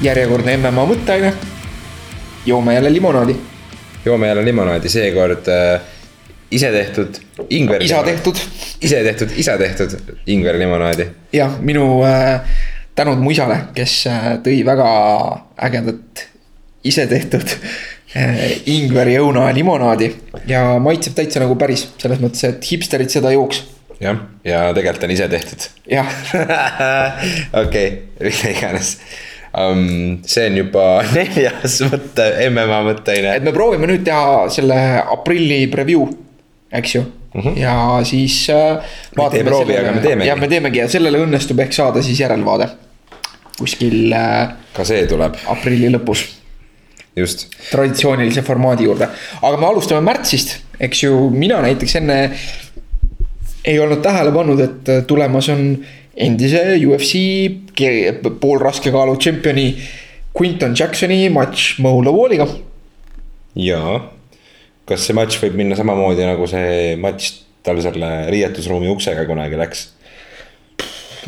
järjekordne MMA mõtteaine. joome jälle limonaadi. joome jälle limonaadi, seekord äh, ise tehtud ingveri. isa tehtud. ise tehtud, isa tehtud ingveri limonaadi. jah, minu äh, tänud mu isale, kes äh, tõi väga ägedat ise tehtud äh, ingveri õuna limonaadi. ja maitseb täitsa nagu päris, selles mõttes, et hipsterid seda jooks jah, ja tegelikult on ise tehtud. jah okei, mida iganes um,. see on juba neljas mõte, MMA mõtteaine. et me proovime nüüd teha selle aprilli preview, eks ju mm. -hmm. ja siis äh,. mitte ei proovi, aga me teemegi. jah, me teemegi ja sellele õnnestub ehk saada siis järelvaade. kuskil äh,. ka see tuleb. aprilli lõpus. just. traditsioonilise formaadi juurde, aga me alustame märtsist, eks ju, mina näiteks enne ei olnud tähele pannud, et tulemas on endise UFC poolraske kaalu tšempioni Quinton Jacksoni matš Mo Lawaliga. jaa, kas see matš võib minna samamoodi nagu see matš tal selle riietusruumi uksega kunagi läks?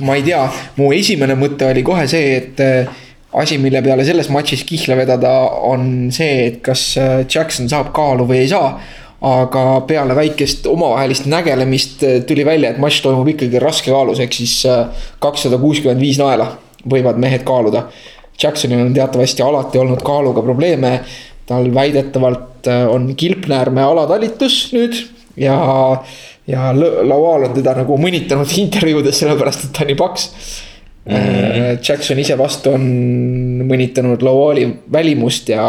ma ei tea, mu esimene mõte oli kohe see, et äh, asi, mille peale selles matšis kihla vedada, on see, et kas äh, Jackson saab kaalu või ei saa aga peale väikest omavahelist nägelemist äh, tuli välja, et matš toimub ikkagi raskekaalus, ehk siis äh, kakssada kuuskümmend viis naela võivad mehed kaaluda. Jacksonil on teatavasti alati olnud kaaluga probleeme. tal väidetavalt äh, on kilpnäärme alatalitus nüüd ja, ja Lawal on teda nagu mõnitanud intervjuudes, sellepärast et ta on nii paks mm. -hmm. Jackson ise vastu on mõnitanud Lawali välimust ja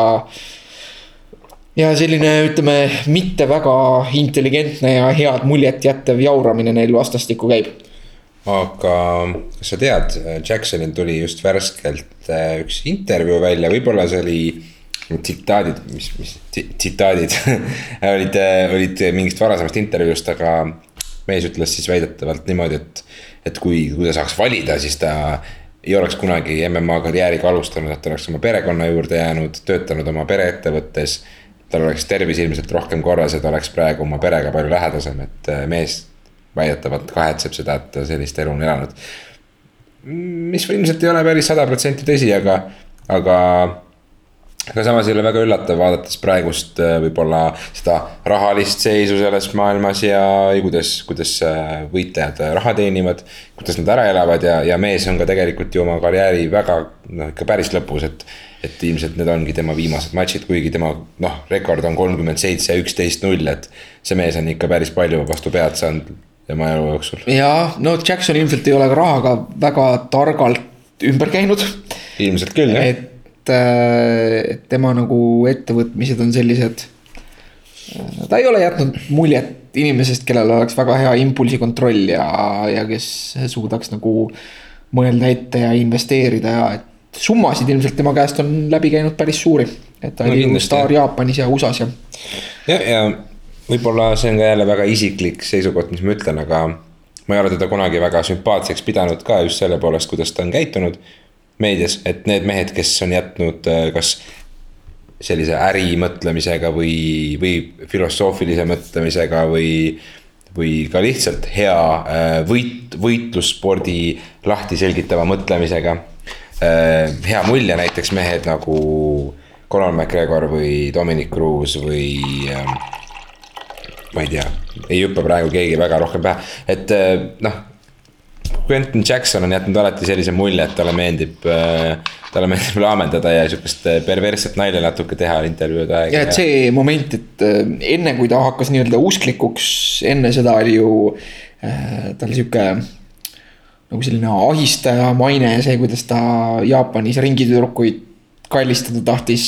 ja selline, ütleme, mitte väga intelligentne ja head muljet jättev jauramine neil vastastikku käib. aga kas sa tead, Jacksonil tuli just värskelt äh, üks intervjuu välja, võib-olla see oli tsitaadid, mis, mis tsitaadid olid, äh, olid mingist varasemast intervjuust, aga mees ütles siis väidetavalt niimoodi, et, et kui, kui ta saaks valida, siis ta ei oleks kunagi MMA karjääriga alustanud, et oleks oma perekonna juurde jäänud, töötanud oma pereettevõttes tal oleks tervis ilmselt rohkem korras ja ta oleks praegu oma perega palju lähedasem, et äh, mees väidetavalt kahetseb seda, et ta sellist elu on elanud. mis ilmselt ei ole päris sada protsenti tõsi, aga, aga aga samas ei ole väga üllatav, vaadates praegust äh, võib-olla seda rahalist seisu selles maailmas ja, ja kuidas, kuidas äh, võitlejad raha teenivad. kuidas nad ära elavad ja, ja mees on ka tegelikult ju oma karjääri väga noh, ikka päris lõpus, et et ilmselt need ongi tema viimased matšid, kuigi tema noh, rekord on kolmkümmend seitse, üksteist, null, et. see mees on ikka päris palju vastu pead saanud tema elu jooksul. ja no Jackson ilmselt ei ole ka rahaga väga targalt ümber käinud. ilmselt küll jah. et, äh, tema nagu ettevõtmised on sellised. Äh, ta ei ole jätnud muljet inimesest, kellel oleks väga hea impulsikontroll ja, ja kes suudaks nagu mõelda ette ja investeerida ja et summasid ilmselt tema käest on läbi käinud päris suuri. et ta oli no, staar Jaapanis ja USA-s ja. ja, ja võib-olla see on ka jälle väga isiklik seisukoht, mis ma ütlen, aga. ma ei ole teda kunagi väga sümpaatseks pidanud ka just selle poolest, kuidas ta on käitunud meedias, et need mehed, kes on jätnud äh, kas sellise ärimõtlemisega või, või filosoofilise mõtlemisega või või ka lihtsalt hea äh, võit, võitlusspordi lahti selgitava mõtlemisega hea mulje näiteks mehed nagu Conor McGregor või Dominic Cruz või ähm, ma ei tea, ei hüppa praegu keegi väga rohkem pähe, et äh, noh. Quentin Jackson on jätnud alati sellise mulje, et talle meeldib äh,, talle meeldib laamendada ja sihukest äh, perversset nalja natuke teha intervjuude aega. ja et see moment, et äh, enne kui ta hakkas nii-öelda usklikuks, enne seda oli ju äh, tal sihuke nagu selline ahistaja maine ja see, kuidas ta Jaapanis ringitüdrukuid kallistada tahtis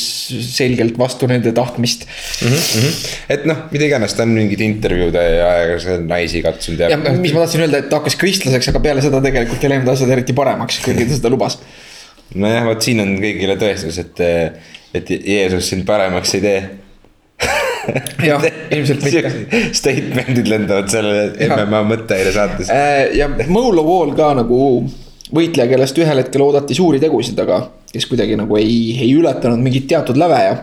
selgelt vastu nende tahtmist mm. -hmm. et noh, mida iganes, ta on mingeid intervjuude ja, ja naisi katsunud ja. ja mis ma tahtsin öelda, et ta hakkas kristlaseks, aga peale seda tegelikult ei läinud asjad eriti paremaks, kuigi ta seda lubas. nojah, vot siin on kõigile tõestus, et, et Jeesus sind paremaks ei tee jah, ilmselt mitte. Statement'id lendavad selle MMA mõtteaine saates. Äh, ja Molo Wall ka nagu võitleja, kellest ühel hetkel oodati suuri tegusid, aga kes kuidagi nagu ei, ei ületanud mingit teatud läve ja.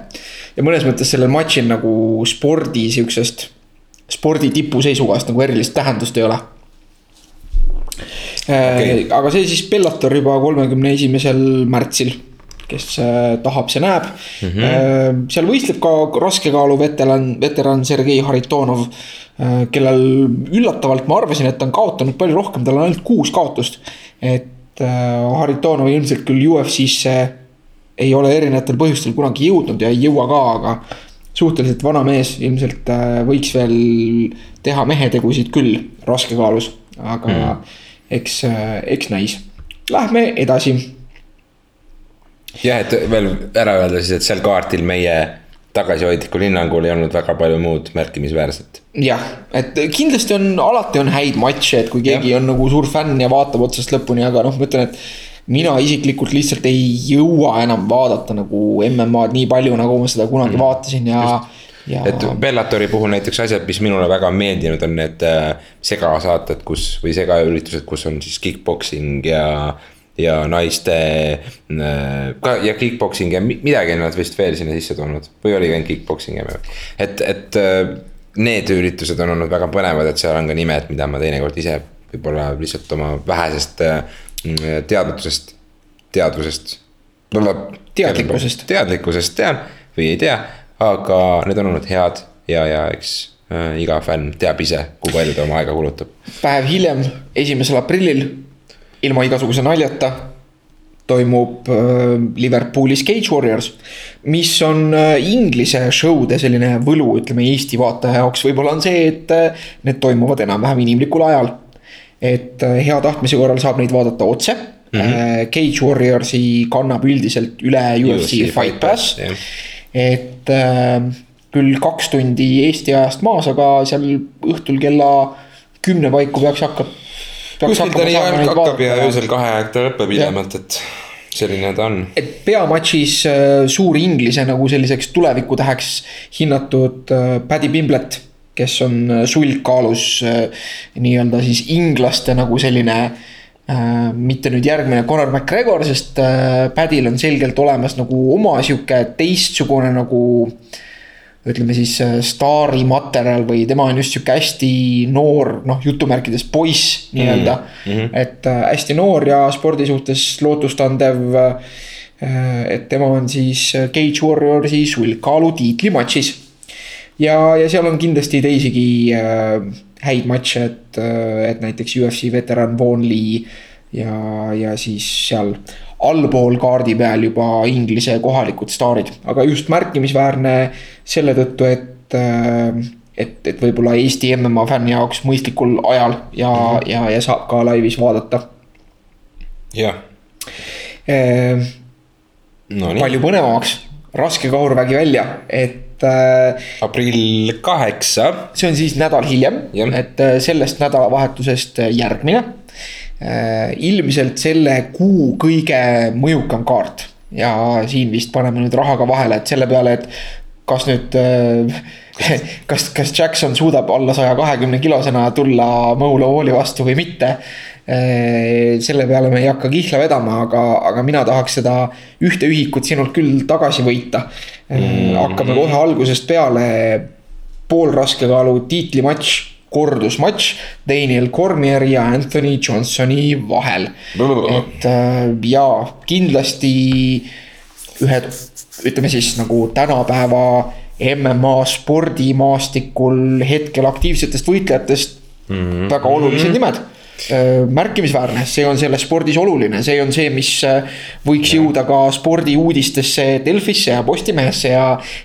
ja mõnes mõttes sellel matšil nagu spordi sihukesest, spordi tipu seisukohast nagu erilist tähendust ei ole äh, okay.. aga see siis Bellator juba kolmekümne esimesel märtsil kes äh, tahab, see näeb mm. -hmm. seal võistleb ka raskekaalu veteran, veteran Sergei Haritonov, kellel üllatavalt ma arvasin, et ta on kaotanud palju rohkem, tal on ainult kuus kaotust. et Haritonov ilmselt küll UFC-sse ei ole erinevatel põhjustel kunagi jõudnud ja ei jõua ka, aga suhteliselt vana mees, ilmselt võiks veel teha mehetegusid küll raskekaalus, aga mm. eks, eks näis. Lähme edasi. Jah, et veel ära öelda siis, et sel kaardil meie tagasihoidlikul hinnangul ei olnud väga palju muud märkimisväärset. jah, et kindlasti on, alati on häid matše, et kui keegi ja. on nagu suur fänn ja vaatab otsast lõpuni, aga noh, ma ütlen, et mina isiklikult lihtsalt ei jõua enam vaadata nagu MM-ad nii palju, nagu ma seda kunagi mm. vaatasin ja. Ja... et Bellatori puhul näiteks asjad, mis minule väga meeldinud on need äh, segasaated, kus või segaüritused, kus on siis kick-poksing ja. Ja naiste äh, ka ja kick-poksing ja midagi on nad vist veel sinna sisse toonud või oligi ainult kick-poksing, et, et äh, need üritused on olnud väga põnevad, et seal on ka nimed, mida ma teinekord ise võib-olla lihtsalt oma vähesest teadmatusest, teadvusest. teadlikkusest. teadlikkusest tean või ei tea, aga need on olnud head ja, ja eks äh, iga fänn teab ise, kui palju ta oma aega kulutab. päev hiljem, esimesel aprillil, ilma igasuguse naljata toimub äh, Liverpoolis Cage Warriors. mis on äh, inglise show'de selline võlu, ütleme Eesti vaataja jaoks võib-olla on see, et äh, need toimuvad enam-vähem inimlikul ajal et hea tahtmise korral saab neid vaadata otse mm. -hmm. Cage Warriorsi kannab üldiselt üle UFC, UFC Fight Pass, Pass. et küll kaks tundi Eesti ajast maas, aga seal õhtul kella kümne paiku peaks hakkab. Kuskil ta nii aeg hakkab ja öösel kahe aeg ta lõpeb hiljemalt, et selline ta on. et peamatšis äh, suur inglise nagu selliseks tulevikutäheks hinnatud äh, Paddy Pimblet kes on äh, sulgkaalus äh, nii-öelda siis inglaste nagu selline äh,. mitte nüüd järgmine Conor McGregor, sest äh, Padil on selgelt olemas nagu oma sihuke teistsugune nagu ütleme siis äh, staari materjal või tema on just sihuke hästi noor, noh, jutumärkides poiss nii-öelda mm. -hmm. et äh, hästi noor ja spordi suhtes lootustandev äh,. et tema on siis Cage Warriorsi sulgkaalu tiitlimatšis ja, ja seal on kindlasti teisigi häid matše, et, et näiteks UFC veteran Von Lee ja, ja siis seal allpool kaardi peal juba Inglise kohalikud staarid, aga just märkimisväärne selle tõttu, et äh, et, et võib-olla Eesti MMA fänni jaoks mõistlikul ajal ja mm, -hmm. ja, ja saab ka laivis vaadata. jah e,. No, palju põnevamaks, raske kaurvägi välja, et äh,. aprill kaheksa. see on siis nädal hiljem, et äh, sellest nädalavahetusest järgmine. Ilmselt selle kuu kõige mõjukam kaart. Ja siin vist paneme nüüd raha ka vahele, et selle peale, et kas nüüd äh, kas, kas Jackson suudab alla saja kahekümne kilosena tulla Mõula Wooli vastu või mitte. Äh, selle peale me ei hakka kihla vedama, aga, aga mina tahaks seda ühte ühikut sinult küll tagasi võita. Äh, mm.. hakkame kohe algusest peale, poolraskekaalu tiitlimatš kordusmatš Daniel Cormier ja Anthony Johnsoni vahel. et äh, jaa, kindlasti ühed, ütleme siis nagu tänapäeva MMA spordimaastikul hetkel aktiivsetest võitlejatest mm -hmm. väga olulised nimed Äh, märkimisväärne, see on selles spordis oluline, see on see, mis äh, võiks jõuda ka spordiuudistesse Delfisse ja Postimehesse ja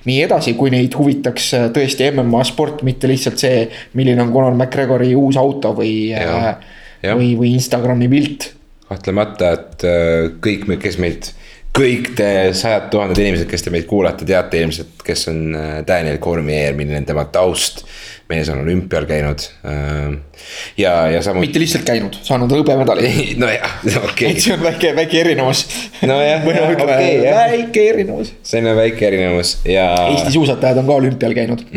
nii edasi, kui neid huvitaks äh, tõesti MMA sport, mitte lihtsalt see, milline on Conor McGregori uus auto või, või, või Instagrami pilt. kahtlemata, et kõik, kes meid kõik te sajad tuhanded inimesed, kes te meid kuulate, teate ilmselt, kes on Daniel Cormier, milline on tema taust mees on olümpial käinud. Äh, ja, ja samuti. mitte lihtsalt käinud, saanud hõbemedali. nojah, okei okay.. et see on väike, väike erinevus. nojah, okei, väike erinevus. selline väike erinevus ja. Eesti suusatajad on ka olümpial käinud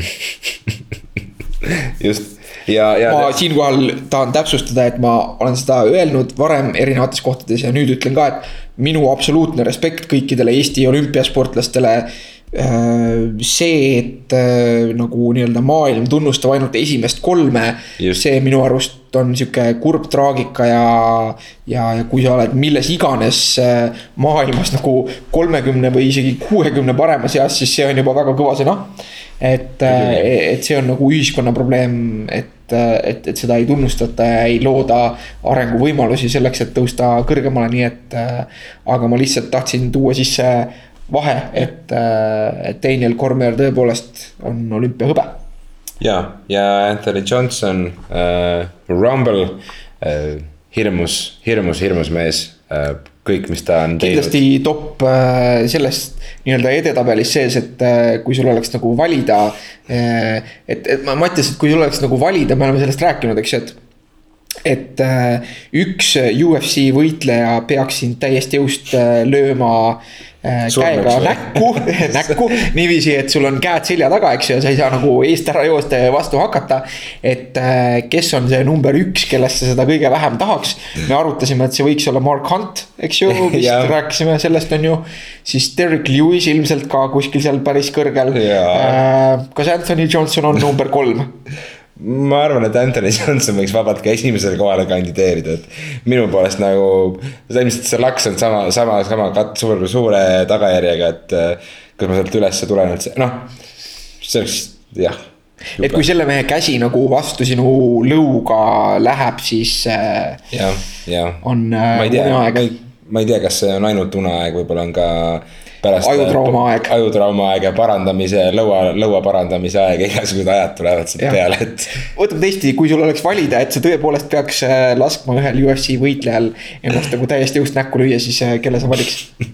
just ja, ja. ma siinkohal tahan täpsustada, et ma olen seda öelnud varem erinevates kohtades ja nüüd ütlen ka, et minu absoluutne respekt kõikidele Eesti olümpiasportlastele see, et äh, nagu nii-öelda maailm tunnustab ainult esimest kolme. see minu arust on sihuke kurb traagika ja, ja, ja kui sa oled milles iganes äh, maailmas nagu kolmekümne või isegi kuuekümne parema seas, siis see on juba väga kõva sõna. et, et see on nagu ühiskonna probleem, et et, et seda ei tunnustata ja ei looda arenguvõimalusi selleks, et tõusta kõrgemale, nii et. aga ma lihtsalt tahtsin tuua sisse vahe, et, äh, et Daniel Cormier tõepoolest on olümpiahõbe. ja, ja Anthony Johnson äh,, Rumble äh,, hirmus, hirmus, hirmus mees äh, kõik, mis ta on teinud. kindlasti top äh, sellest nii-öelda edetabelis sees, et äh, kui sul oleks nagu valida. et, et Mattias, et kui sul oleks nagu valida, me oleme sellest rääkinud, eks ju, et et üks UFC võitleja peaks sind täiesti jõust lööma käega näkku näkku niiviisi, et sul on käed selja taga, eks ju, ja sa ei saa nagu eest ära joosta ja vastu hakata. et äh, kes on see number üks, kellest sa seda kõige vähem tahaks. me arutasime, et see võiks olla Mark Hunt, eks ju, vist rääkisime sellest, on ju. siis Derek Lewis ilmselt ka kuskil seal päris kõrgel. Äh, kas Anthony Johnson on number kolm ma arvan, et Anthony Johnson võiks vabalt ka esimesele kohale kandideerida, et minu poolest nagu. ilmselt see laks on sama, sama, sama kat-, suure, suure tagajärjega, et kas ma sealt ülesse tulen üldse, noh. see oleks jah. et kui selle mehe käsi nagu vastu sinu lõuga läheb, siis. Äh, jah, jah. on äh, uneaeg. ma ei tea, kas see on ainult uneaeg, võib-olla on ka pärast. ajutrauma aeg. ajutrauma aeg ja parandamise, lõua, lõua parandamise aeg ja igasugused ajad tulevad sealt peale, et. võtame teisiti, kui sul oleks valida, et sa tõepoolest peaks äh, laskma ühel UFC võitlejal ennast nagu täiesti jõust näkku lüüa, siis äh, kelle sa valiks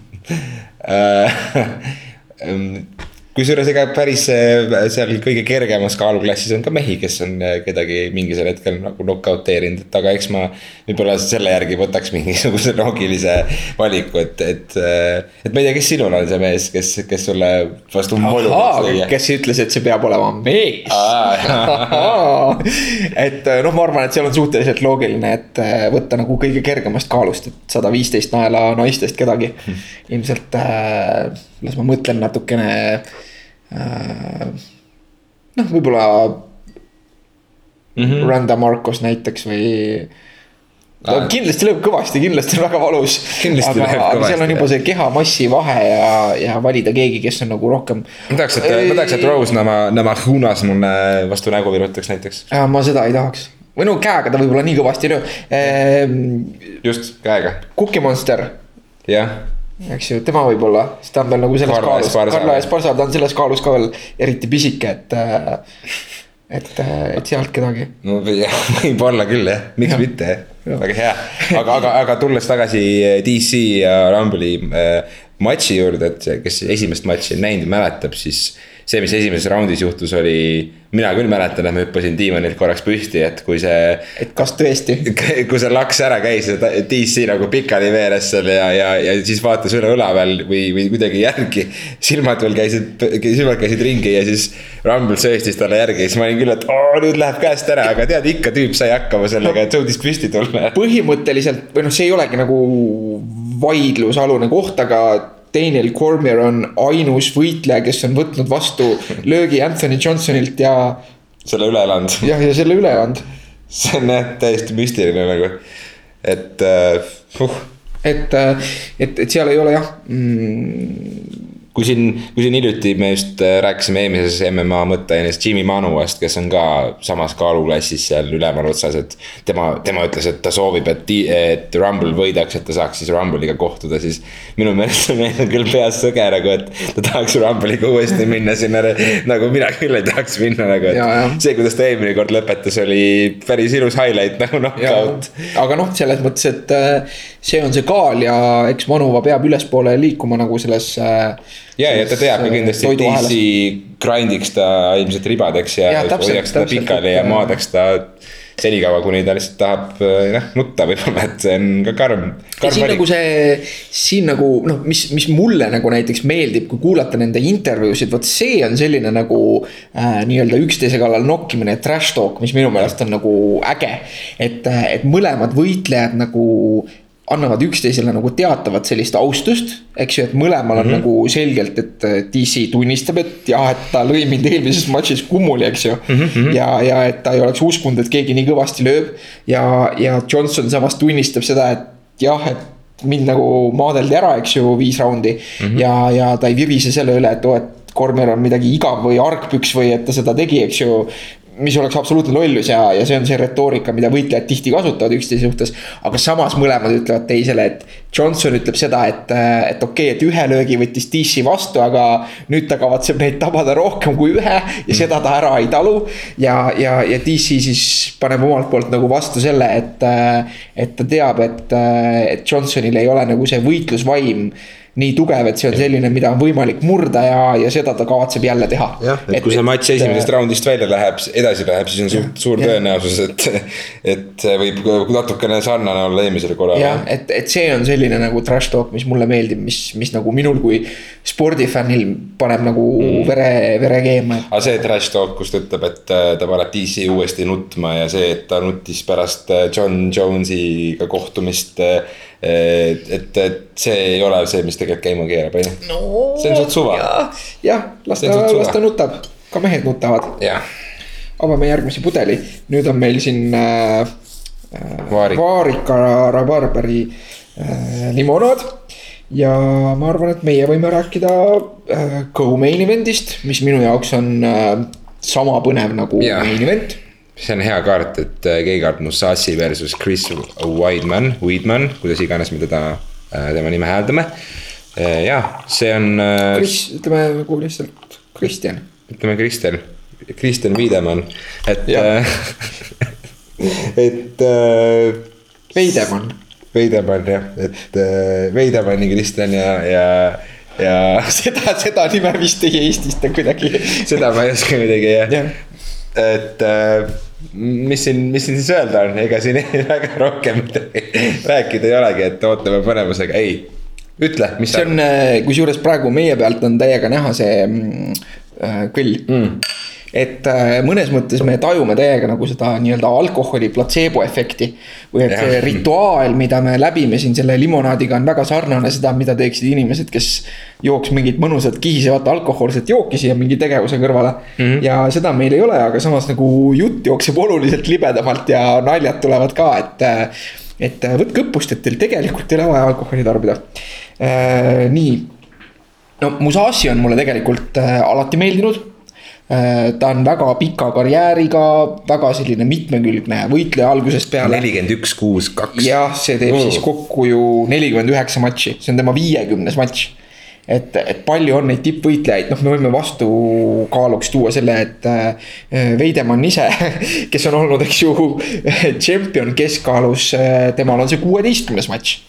kusjuures ega päris seal kõige kergemas kaaluklassis on ka mehi, kes on äh, kedagi mingisugusel hetkel nagu knock-out eerinud, et aga eks ma. võib-olla selle järgi võtaks mingisuguse loogilise valiku, et, et, äh, et ma ei tea, kes sinul on see mees, kes, kes sulle vastu molu. kes ütles, et see peab olema mees et noh, ma arvan, et seal on suhteliselt loogiline, et võtta nagu kõige kergemast kaalust, et sada viisteist naela naistest kedagi. ilmselt äh, las ma mõtlen natukene. Noh, võib-olla mm -hmm. Randa Marcos näiteks või no kindlasti lööb kõvasti, kindlasti on väga valus. aga, aga seal on juba see kehamassi vahe ja, ja valida keegi, kes on nagu rohkem. ma tahaks, et, ma tahaks, et Rose Nama, Nama Hunas mulle vastu nägu virutaks näiteks. ma seda ei tahaks. või no käega ta võib-olla nii kõvasti ei löö ehm,. just, käega. Cookie Monster. jah eks ju, tema võib-olla, sest ta on veel nagu selles Karla kaalus, Karla Esparza, ta on selles kaalus ka veel eriti pisike, et. Äh, et, äh, et sealt kedagi. no jah, võib-olla küll jah, miks ja. mitte, väga hea, aga, aga, aga tulles tagasi äh, DC ja Rumble'i äh, matši juurde, et kes esimest matši on näinud ja mäletab, siis see, mis esimeses raundis juhtus, oli mina küll mäletan, et ma hüppasin diivanilt korraks püsti, et kui see. et kas tõesti? kui see laks ära käis ja DC nagu pikali veeres seal ja, ja, ja siis vaatas üle õla peal või, või kuidagi järgi. silmad veel käisid, silmad käisid ringi ja siis Rumble sööstis talle järgi ja siis ma olin küll, et oo nüüd läheb käest ära, aga tead ikka tüüp sai hakkama sellega, et suutis püsti tulla. põhimõtteliselt või noh, see ei olegi nagu vaidlusalune koht, aga Daniel Cormier on ainus võitleja, kes on võtnud vastu löögi Anthony Johnsonilt ja. selle üle elanud. jah, ja selle üle elanud. see on jah täiesti müstiline nagu, et uh,. Et, äh, et, et seal ei ole jah mm, kui siin, kui siin hiljuti me just äh, rääkisime eelmises MMA mõtteainest Jimmy Manuast, kes on ka samas kaaluklassis seal ülemal otsas, et. tema, tema ütles, et ta soovib, et, et Rumble võidaks, et ta saaks siis Rumble'iga kohtuda, siis. minu meelest on küll peas sõge nagu, et ta tahaks Rumble'iga uuesti minna sinna nagu mina küll ei tahaks minna nagu, et. See, kuidas ta eelmine kord lõpetas, oli päris ilus highlight nagu knockout. aga noh, selles mõttes, et äh, see on see kaal ja eks Manuva peab ülespoole liikuma nagu selles äh, ja, ja ta teab ka kindlasti, et DC grind'iks ta ilmselt ribadeks ja, ja hoiaks teda pikali ja maadaks ta senikaua, kuni ta lihtsalt tahab noh nutta võib-olla, et see on ka karm, karm. siin nagu see, siin nagu noh, mis, mis mulle nagu näiteks meeldib, kui kuulata nende intervjuusid, vot see on selline nagu äh,. nii-öelda üksteise kallal nokkimine, trash talk, mis minu meelest on nagu äge. et, et mõlemad võitlejad nagu annavad üksteisele nagu teatavat sellist austust, eks ju, et mõlemal on mm -hmm. nagu selgelt, et DC tunnistab, et jah, et ta lõi mind eelmises matšis kummuli, eks ju mm. -hmm. ja, ja et ta ei oleks uskunud, et keegi nii kõvasti lööb ja, ja Johnson samas tunnistab seda, et jah, et mind nagu maadeldi ära, eks ju, viis raundi mm. -hmm. ja, ja ta ei virise selle üle, et oo, et Kormel on midagi igav või argpüks või et ta seda tegi, eks ju mis oleks absoluutne lollus ja, ja see on see retoorika, mida võitlejad tihti kasutavad üksteise suhtes. aga samas mõlemad ütlevad teisele, et Johnson ütleb seda, et, et okei okay,, et ühe löögi võttis DC vastu, aga nüüd ta kavatseb neid tabada rohkem kui ühe ja seda ta ära ei talu. ja, ja, ja DC siis paneb omalt poolt nagu vastu selle, et, et ta teab, et, et Johnsonil ei ole nagu see võitlusvaim nii tugev, et see on selline, mida on võimalik murda ja, ja seda ta kavatseb jälle teha. jah, et kui see matš esimesest raundist välja läheb, edasi läheb, siis on suur, suur tõenäosus, et, et võib natukene sarnane olla eelmisele korrale. jah, et, et see on selline nagu trash talk, mis mulle meeldib, mis, mis nagu minul kui spordifännil paneb nagu mm. vere, vere keema. aga see trash talk, kus ta ütleb, et äh, ta paneb DC uuesti nutma ja see, et ta nutis pärast äh, John Jones'iga kohtumist äh, et, et see ei ole see, mis tegelikult käima keerab, on ju no,. see on suht suva. jah, las ta, las ta nutab, ka mehed nutavad. avame järgmise pudeli, nüüd on meil siin äh, Vaarik. Vaarika rabarberi äh, limonaad. ja ma arvan, et meie võime rääkida äh, co-main event'ist, mis minu jaoks on äh, sama põnev nagu ja. main event see on hea kaart, et äh, Gegard Musashi versus Chris Weidman, Weidman, kuidas iganes me teda, äh, tema nime hääldame. Äh, jah, see on. Chris, ütleme nagu lihtsalt Kristjan. ütleme Kristjan, Kristjan Wiedemann, et et äh,. Veidemann. Veidemann jah, et äh, Veidemanni Kristjan ja, ja ja seda, seda nime vist ei eestista kuidagi seda ma ei oska muidugi jah ja. Et äh, mis siin, mis siin siis öelda on, ega siin väga rohkem rääkida ei olegi, et ootame põnevusega, ei. ütle, mis see on, äh, kusjuures praegu meie pealt on täiega näha see mm, äh, grill. Mm et äh, mõnes mõttes me tajume täiega nagu seda nii-öelda alkoholi platseebo efekti. või et see rituaal, mida me läbime siin selle limonaadiga on väga sarnane seda, mida teeksid inimesed, kes jooks mingit mõnusat kihisevat alkohoolset jooki siia mingi tegevuse kõrvale mm. -hmm. ja seda meil ei ole, aga samas nagu jutt jookseb oluliselt libedamalt ja naljad tulevad ka, et. Äh, et äh, võtke õppust, et teil tegelikult ei ole vaja alkoholi tarbida nii, no Musashi on mulle tegelikult alati meeldinud ta on väga pika karjääriga, väga selline mitmekülgne võitleja algusest peale. nelikümmend üks, kuus, kaks. jah, see teeb oh. siis kokku ju nelikümmend üheksa matši, see on tema viiekümnes matš. et, et palju on neid tippvõitlejaid, noh, me võime vastukaaluks tuua selle, et äh, Veidemann ise, kes on olnud, eks ju, tšempion keskkaalus, äh, temal on see kuueteistkümnes matš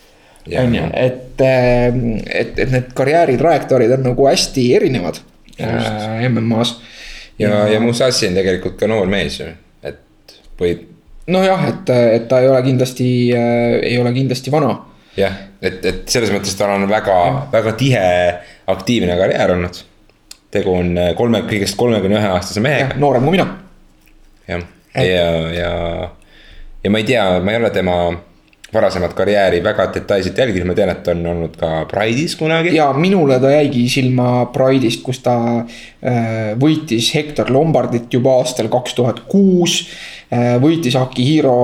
on ju, et, et, et need karjääri trajektoorid on nagu hästi erinevad MM-as ja, ja, ja Musashi on tegelikult ka noor mees ju, et või. nojah, et, et ta ei ole kindlasti äh,, ei ole kindlasti vana. jah, et, et selles mõttes tal on väga, väga tihe aktiivne karjäär olnud. tegu on äh, kolme, kõigest kolmekümne ühe aastase mehega. noorem kui mina. jah, ja, ja, ja, ja ma ei tea, ma ei ole tema varasemat karjääri väga detailselt jälginud, ma tean, et on olnud ka Pride'is kunagi. ja minule ta jäigi silma Pride'ist, kus ta äh, võitis Hector Lombardit juba aastal kaks tuhat kuus. Äh, võitis Akihiro,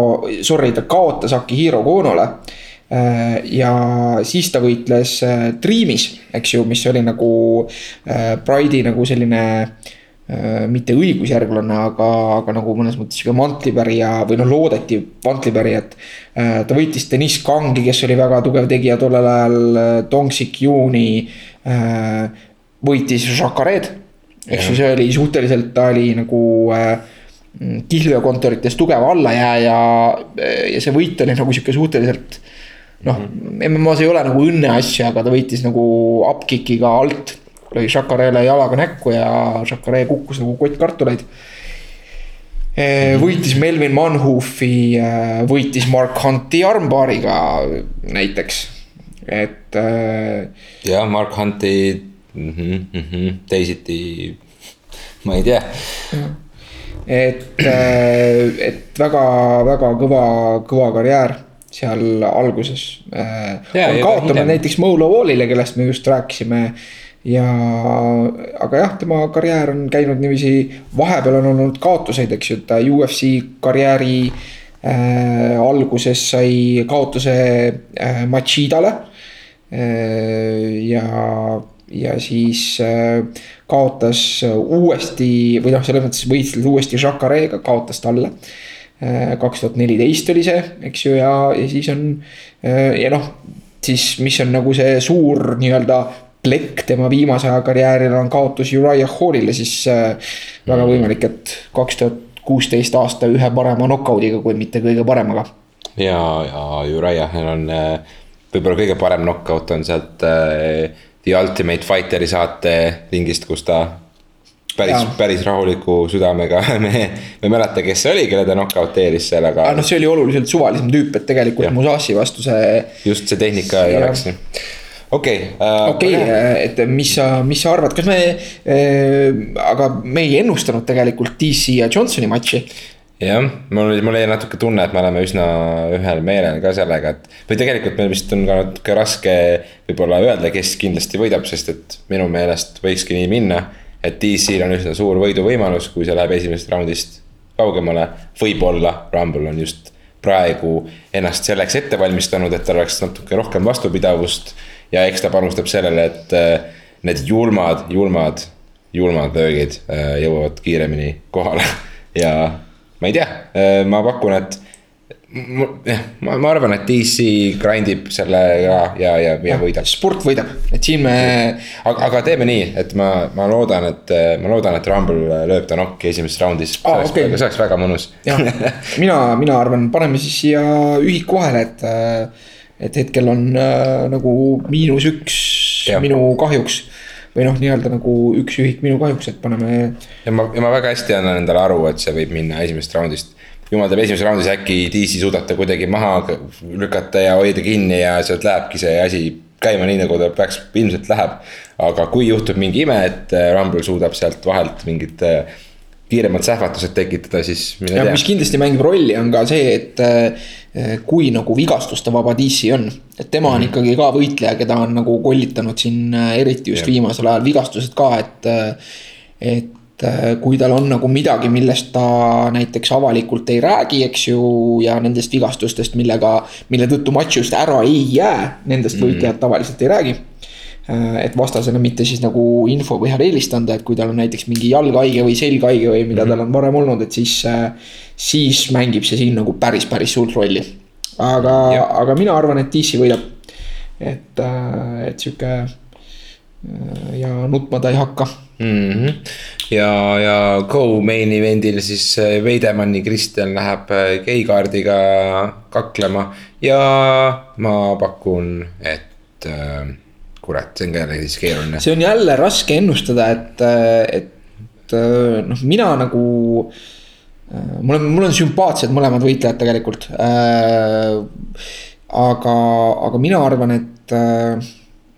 sorry, ta kaotas Akihiro Konole äh, ja siis ta võitles Dreamis, eks ju, mis oli nagu Pride'i nagu selline mitte õigusjärglane, aga, aga nagu mõnes mõttes sihuke mantlipärija või noh, loodeti mantlipärija, et. Äh, ta võitis Deniss Kangi, kes oli väga tugev tegija tollel ajal, Dongsik Juuni. Äh, võitis Jacquaret, eks ju, see oli suhteliselt, ta oli nagu kihlveokontorites tugev allajääja ja see võit oli nagu sihuke suhteliselt noh, MM-as ei ole nagu õnneasja, aga ta võitis nagu upkick'iga alt lõi Chacarele jalaga näkku ja Chacare kukkus nagu kott kartuleid. võitis Melvin Manhoofi, võitis Mark Hunti armbaariga näiteks, et. jah, Mark Hunti mm -hmm, mm -hmm, teisiti, ma ei tea et, et väga-väga kõva, kõva karjäär seal alguses hiljem. näiteks Molo Wallile, kellest me just rääkisime. Ja, aga jah, tema karjäär on käinud niiviisi, vahepeal on olnud kaotuseid, eks ju, ta UFC karjääri äh, alguses sai kaotuse äh, Machidale. Äh, ja, ja siis äh, kaotas uuesti või noh, selles mõttes võitles uuesti Jacareega, kaotas talle. Kaks tuhat neliteist oli see, eks ju, ja, ja siis on ja noh, siis mis on nagu see suur nii-öelda plekk tema viimase aja karjääril on kaotus Uriah Hallile, siis äh, väga võimalik, et kaks tuhat kuusteist aasta ühe parema knock-out'iga, kui mitte kõige paremaga. ja, ja Uriahil on äh, võib-olla kõige parem knock-out on sealt äh, The Ultimate Fighteri saate ringist, kus ta päris, päris rahuliku südamega, me, me ei mäleta, kes see oli, kelle ta knock-out eelis seal, aga. noh, see oli oluliselt suvalisem tüüp, et tegelikult Musasi vastu see. just see tehnika ei oleks okei okay, uh,. okei okay,, et mis sa, mis sa arvad, kas me äh,, aga me ei ennustanud tegelikult DC ja Johnsoni matši. jah, mul mul jäi natuke tunne, et me oleme üsna ühel meelel ka sellega, et. või tegelikult meil vist on ka natuke raske võib-olla öelda, kes kindlasti võidab, sest et minu meelest võikski nii minna. et DC-l on üsna suur võiduvõimalus, kui see läheb esimesest raundist kaugemale, võib-olla Rumble on just praegu ennast selleks ette valmistanud, et tal oleks natuke rohkem vastupidavust ja eks ta panustab sellele, et äh, need julmad, julmad, julmad löögid äh, jõuavad kiiremini kohale ja ma ei tea, ma pakun, et ma, ma arvan, et DC grind ib selle ka ja, ja, ja võidab. sport võidab, et siin me. aga, aga teeme nii, et ma, ma loodan, et ma loodan, et Rumble lööb ta nokki esimeses raundis ah,. see oleks okay., see oleks väga mõnus. jah, mina, mina arvan, paneme siis siia ühiku vahele, et, et hetkel on äh, nagu miinus üks ja. minu kahjuks või noh, nii-öelda nagu üks ühik minu kahjuks, et paneme. ja ma, ja ma väga hästi annan endale aru, et see võib minna esimesest raundist jumal teab, esimeses raundis äkki DC suudab ta kuidagi maha lükata ja hoida kinni ja sealt lähebki see asi käima nii, nagu ta peaks, ilmselt läheb. aga kui juhtub mingi ime, et äh, Rumble suudab sealt vahelt mingid äh, kiiremad sähvatused tekitada, siis. ja mis kindlasti mängib rolli, on ka see, et äh, kui nagu vigastuste vaba DC on. et tema on -hmm. ikkagi ka võitleja, keda on nagu kollitanud siin eriti just ja. viimasel ajal vigastused ka, et, et kui tal on nagu midagi, millest ta näiteks avalikult ei räägi, eks ju, ja nendest vigastustest, millega, mille tõttu matš just ära ei jää, nendest mm. võitlejad tavaliselt ei räägi. Et vastasele mitte siis nagu info põhjal eelist anda, et kui tal on näiteks mingi jalghaige või selghaige või mida mm -hmm. tal on varem olnud, et siis, siis mängib see siin nagu päris, päris suurt rolli. aga, aga mina arvan, et DC võidab. et, et sihuke ja nutma ta ei hakka mm. -hmm. ja, ja co-main event'il siis Veidemanni Kristjan läheb G-kaardiga kaklema ja ma pakun, et äh, kurat, see on ka siis keeruline. see on jälle raske ennustada, et, et noh, mina nagu mul on, mul on sümpaatsed mõlemad võitlejad tegelikult äh,. aga, aga mina arvan, et äh,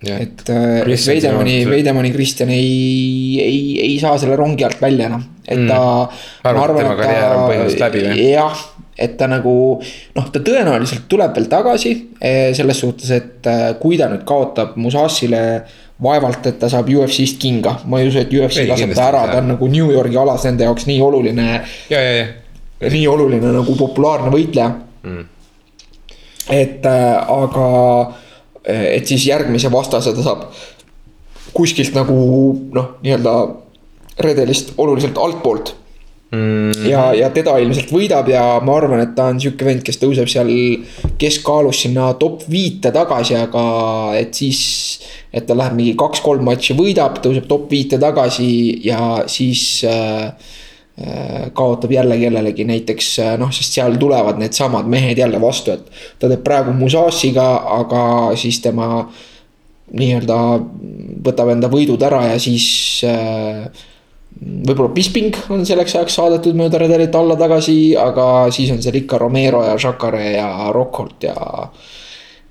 Ja. et, et Veidemanni, Veidemanni Kristjan ei, ei, ei saa selle rongi alt välja enam, et ta mm.. et tema karjäär on põhimõtteliselt läbi või? jah, et ta nagu noh, ta tõenäoliselt tuleb veel tagasi selles suhtes, et kui ta nüüd kaotab Musasile vaevalt, et ta saab UFC-st kinga, ma ei usu, et UFC ei, laseb ta ära, ta on nagu New Yorgi alas nende jaoks nii oluline. nii oluline nagu populaarne võitleja. Mm.. et aga et siis järgmise vastase ta saab kuskilt nagu noh, nii-öelda redelist oluliselt altpoolt mm. ja, ja teda ilmselt võidab ja ma arvan, et ta on sihuke vend, kes tõuseb seal keskkaalus sinna top viite tagasi, aga et siis. et ta läheb mingi kaks-kolm matši võidab, tõuseb top viite tagasi ja siis äh, kaotab jälle kellelegi näiteks noh, sest seal tulevad needsamad mehed jälle vastu, et. ta teeb praegu Musasiga, aga siis tema nii-öelda võtab enda võidud ära ja siis äh, võib-olla Bisping on selleks ajaks saadetud mööda redelit alla tagasi, aga siis on seal ikka Romero ja Jacare ja Rockhold ja.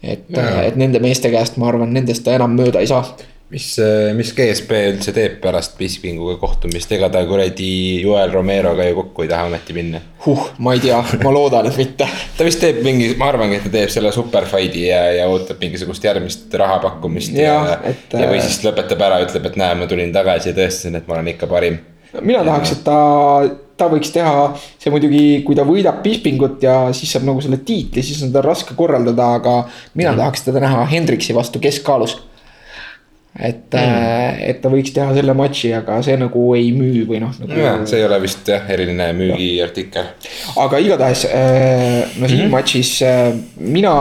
et, et nende meeste käest, ma arvan, nendest ta enam mööda ei saa mis, mis GSP üldse teeb pärast Bispinguga kohtumist, ega ta kuradi Joel Romeroga ju kokku ei taha ometi minna. huh, ma ei tea, ma loodan, et mitte. ta vist teeb mingi, ma arvangi, et ta teeb selle super fight'i ja, ja ootab mingisugust järgmist rahapakkumist ja, ja, et, ja, või äh, siis lõpetab ära, ütleb, et näe, ma tulin tagasi ja tõestasin, et ma olen ikka parim. mina tahaks, et ta, ta võiks teha, see muidugi, kui ta võidab Bispingut ja siis saab nagu selle tiitli, siis on tal raske korraldada, aga mina mm. tahaks teda näha Hendriksi vastu keskkaalus. Et mm., et ta võiks teha selle matši, aga see nagu ei müü või noh nagu... jah, see ei ole vist jah, eriline müügiartikkel. aga igatahes äh, no siin mm. -hmm. matšis äh, mina,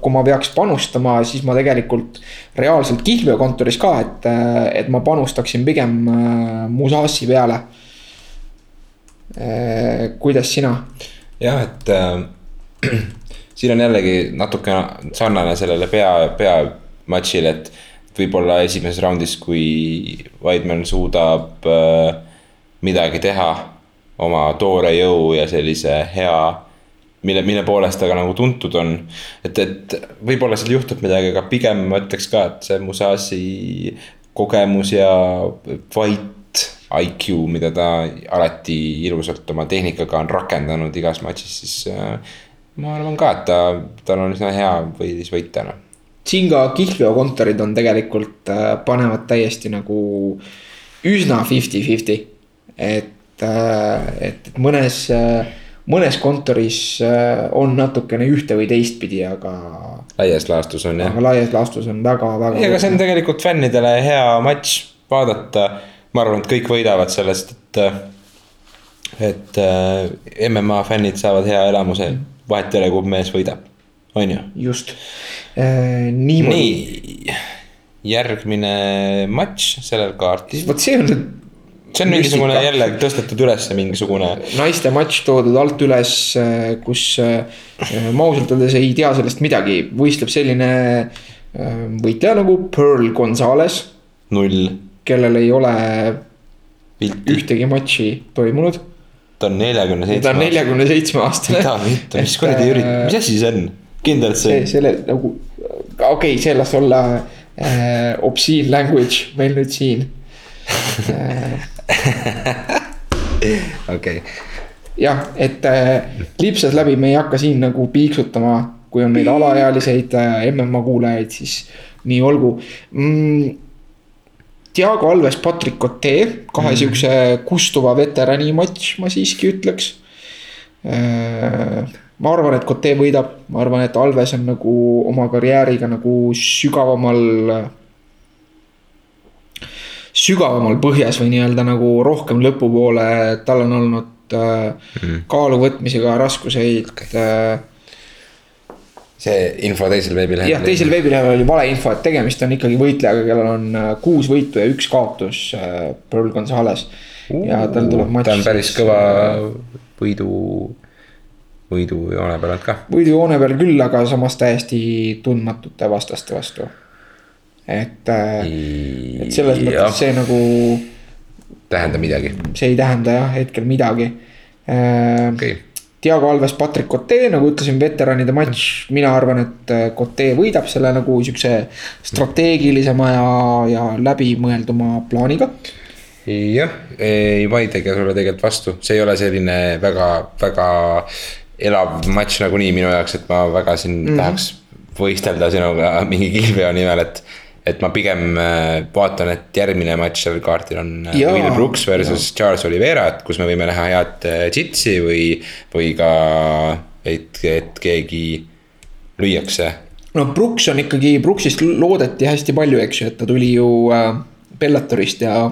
kui ma peaks panustama, siis ma tegelikult reaalselt kihlveokontoris ka, et, et ma panustaksin pigem äh, Musasi peale. kuidas sina? jah, et äh, siin on jällegi natuke sarnane sellele pea, peamatšile, et võib-olla esimeses raundis, kui Weidmann suudab äh, midagi teha oma toore jõu ja sellise hea, mille, mille poolest ta ka nagu tuntud on. et, et võib-olla seal juhtub midagi, aga pigem ma ütleks ka, et see Musasi kogemus ja fight IQ, mida ta alati ilusalt oma tehnikaga on rakendanud igas matšis, siis äh, ma arvan ka, et ta, tal on üsna hea võidis võita noh. Siin ka kihlveokontorid on tegelikult äh, panevad täiesti nagu üsna fifty-fifty. et, et, et mõnes, mõnes kontoris äh, on natukene ühte või teistpidi, aga, laias laastus on jah aga laias laastus on väga-väga. ei, aga see on tegelikult fännidele hea matš vaadata. ma arvan, et kõik võidavad sellest, et, et äh, MMA fännid saavad hea elamuse, vahet ei ole, kumb mees võidab, on ju. just äh,, niimoodi. nii, järgmine matš sellel kaardil, vot see on nüüd see on mingisugune jälle tõstetud üles mingisugune naiste matš toodud alt üles, kus äh, ma ausalt öeldes ei tea sellest midagi, võistleb selline äh, võitleja nagu Pearl Gonzalez, null kellel ei ole pilti, ühtegi matši toimunud. ta on neljakümne ta on seitsme. neljakümne seitsme aastane. mida vittu, mis kuradi ürit-, mis asi see on? kindlalt see see, selle nagu, okei okay,, see las olla äh, obscene language meil nüüd siin okei, jah, et äh, lipsas läbi, me ei hakka siin nagu piiksutama, kui on meil alaealiseid äh, MMA kuulajaid, siis nii olgu mm,. Diego Alves, Patrick Cote, kahe mm. siukse kustuva veterani matš, ma siiski ütleks äh,. Ma arvan, et Cote võidab, ma arvan, et Alves on nagu oma karjääriga nagu sügavamal sügavamal põhjas või nii-öelda nagu rohkem lõpupoole, tal on olnud äh, Mhm. kaalu võtmisega raskuseid äh,. see info teisel veebilehel. jah, teisel veebilehel oli valeinfo, et tegemist on ikkagi võitlejaga, kellel on äh, kuus võitu ja üks kaotus äh,, Pearl Gonzalez. ja tal tuleb matš. ta on päris kõva võidu, võidujoone peal olnud ka. võidujoone peal küll, aga samas täiesti tundmatute vastaste vastu. et, et selles mõttes see nagu, tähendab midagi, see ei tähenda jah hetkel midagi äh, okei. Diego Alves, Patrick Cote, nagu ütlesin, veteranide matš, mina arvan, et äh, Cote võidab selle nagu siukse strateegilisema ja, ja läbimõelduma plaaniga. jah, ei vaidlegi sulle tegelikult vastu, see ei ole selline väga, väga elav matš nagunii minu jaoks, et ma väga siin mm -hmm. tahaks võistelda sinuga mingi kihlveo nimel, et. et ma pigem äh, vaatan, et järgmine matš sellel kaardil on äh, Jaa, Will Brooks versus Charles Oliveira, et kus me võime näha head äh, džitsi või, või ka, et, et keegi lüüakse no Brooks on ikkagi, Brooksist loodeti hästi palju, eks ju, et ta tuli ju äh, Bellatorist ja.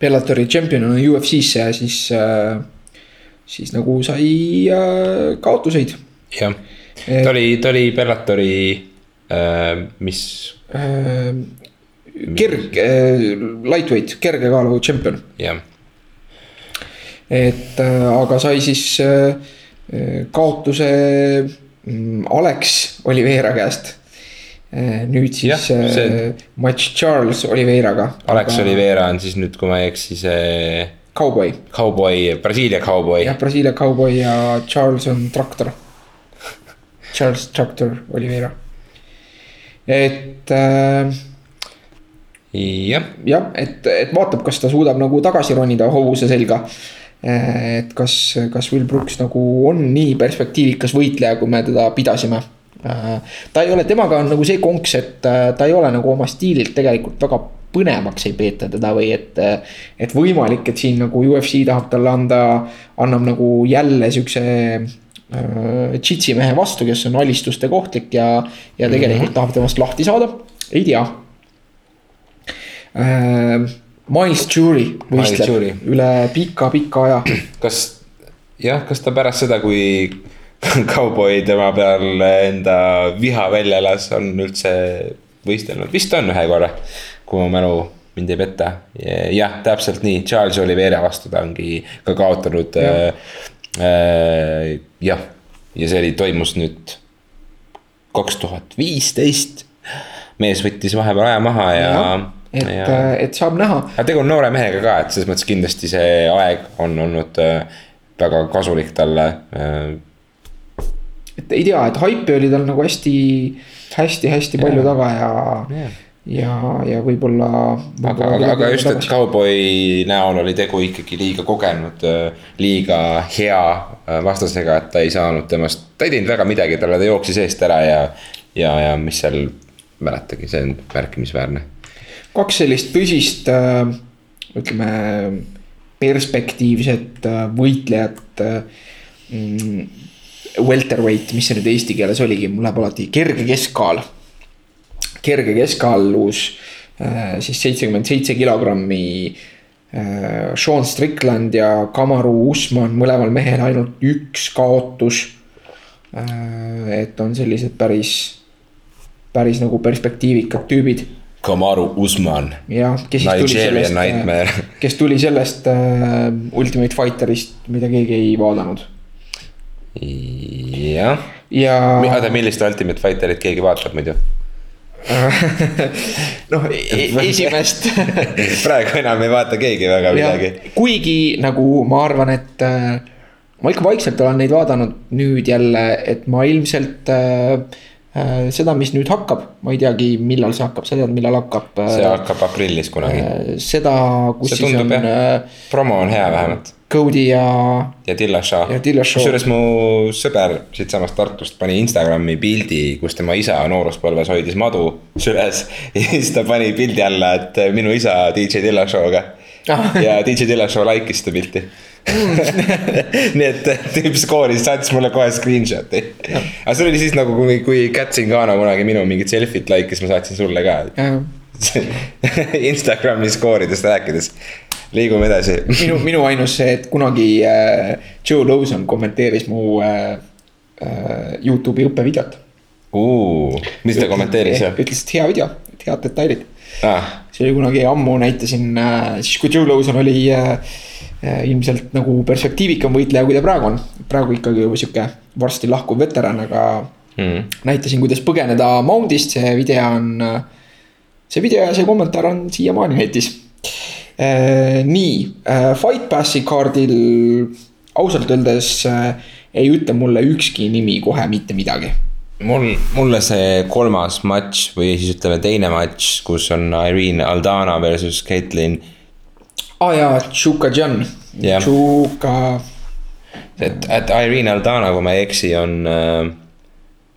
Bellatori tšempion on UFC-sse ja siis äh,, siis nagu sai äh, kaotuseid jah, ta oli, ta oli Bellatori äh,, mis äh,. kerg äh,, lightweight, kerge kaalu tšempion jah, et äh, aga sai siis äh, äh, kaotuse mm, Alex Oliveira käest. nüüd siis äh, see- matš Charles Oliveiraga. Alex Oliveira on siis nüüd, kui ma ei eksi, see Cowboy, kauboi, Brasiilia kauboi jah, Brasiilia cowboy ja Charles on traktor. Charles Tractor Oliveira. et äh, jah, jah, et, et vaatab, kas ta suudab nagu tagasi ronida hobuse selga. et kas, kas Will Brooks nagu on nii perspektiivikas võitleja, kui me teda pidasime. ta ei ole, temaga on nagu see konks, et äh, ta ei ole nagu oma stiililt tegelikult väga põnevaks ei peeta teda või et. et võimalik, et siin nagu UFC tahab talle anda, annab nagu jälle siukse äh, džitsi mehe vastu, kes on alistuste kohtlik ja, ja tegelikult mm -hmm. tahab temast lahti saada, ei tea äh,. Miles Jury võistleb Jury. üle pika-pika aja. kas jah, kas ta pärast seda, kui kauboi tema peal enda viha välja elas, on üldse võistelnud, vist on ühe korra, kui mu mälu mind ei peta. jah, täpselt nii, Charles Oliveira vastu ta ongi ka kaotanud Jah. äh,. Äh, jah, ja see oli, toimus nüüd kaks tuhat viisteist. mees võttis vahepeal aja maha ja, et ja,, et saab näha aga tegu on noore mehega ka, et selles mõttes kindlasti see aeg on olnud äh, väga kasulik talle äh, et ei tea, et haipi oli tal nagu hästi, hästi-hästi palju taga ja Jah. ja, ja võib-olla. aga, aga, aga just, et kauboi näol oli tegu ikkagi liiga kogenud, liiga hea äh, vastasega, et ta ei saanud temast, ta ei teinud väga midagi talle, ta jooksis eest ära ja, ja, ja mis seal, mäletagi, see on märkimisväärne. kaks sellist tõsist äh, ütleme perspektiivset äh, võitlejat äh, mm,. Welterweight, mis see nüüd eesti keeles oligi, mul läheb alati kerge keskkaal. Kerge keskaalus äh, siis seitsekümmend seitse kilogrammi äh,. Sean Strickland ja Kamaru Usman, mõlemal mehel ainult üks kaotus äh,. et on sellised päris, päris nagu perspektiivikad tüübid Kamaru Usman, jah, kes siis tuli sellest, Nightmare. kes tuli sellest Ultimate Fighterist, mida keegi ei vaadanud. jah, ja oota, millist Ultimate Fighterit keegi vaatab muidu? noh, esimest praegu enam ei vaata keegi väga midagi. kuigi nagu ma arvan, et äh, ma ikka vaikselt olen neid vaadanud nüüd jälle, et ma ilmselt äh, äh, seda, mis nüüd hakkab, ma ei teagi, millal see hakkab, sa tead, millal hakkab see äh,. hakkab aprillis kunagi. seda, kus see siis tundub on jah äh,, promo on hea vähemalt Cody ja ja Dillashaw. Kusjuures mu sõber siitsamast Tartust pani Instagrami pildi, kus tema isa nooruspõlves hoidis madu süles. ja siis ta pani pildi alla, et minu isa DJ Dillashaw'ga. Ah. ja DJ Dillashaw like'is seda pilti. nii et tüüp skooris, saatis mulle kohe screenshot'i. aga see oli siis nagu, kui, kui Kat Zingano kunagi minu mingit selfit like'is, ma saatsin sulle ka. äh, Instagrami skooridest rääkides, liigume edasi. minu, minu ainus see, et kunagi äh, Joe Lawson kommenteeris mu äh, äh, Youtube'i õppevideot. mis ta kommenteeris ütles, et hea video, head detailid. Ah, see oli kunagi ammu, näitasin äh, siis, kui Joe Lawson oli äh, äh, ilmselt nagu perspektiivikam võitleja, kui ta praegu on. praegu ikkagi juba sihuke varsti lahkuv veteran, aga mm. näitasin, kuidas põgeneda Mount'ist, see video on. see video ja see kommentaar on siiamaani netis. nii, Fight Passi kaardil ausalt öeldes äh, ei ütle mulle ükski nimi kohe mitte midagi. mul, mulle see kolmas matš või siis ütleme teine matš, kus on Irene Aldana versus Caitlin. aa ah, jaa, Tšuka John Jah. Tšuka, et, et Irene Aldana, kui ma ei eksi, on,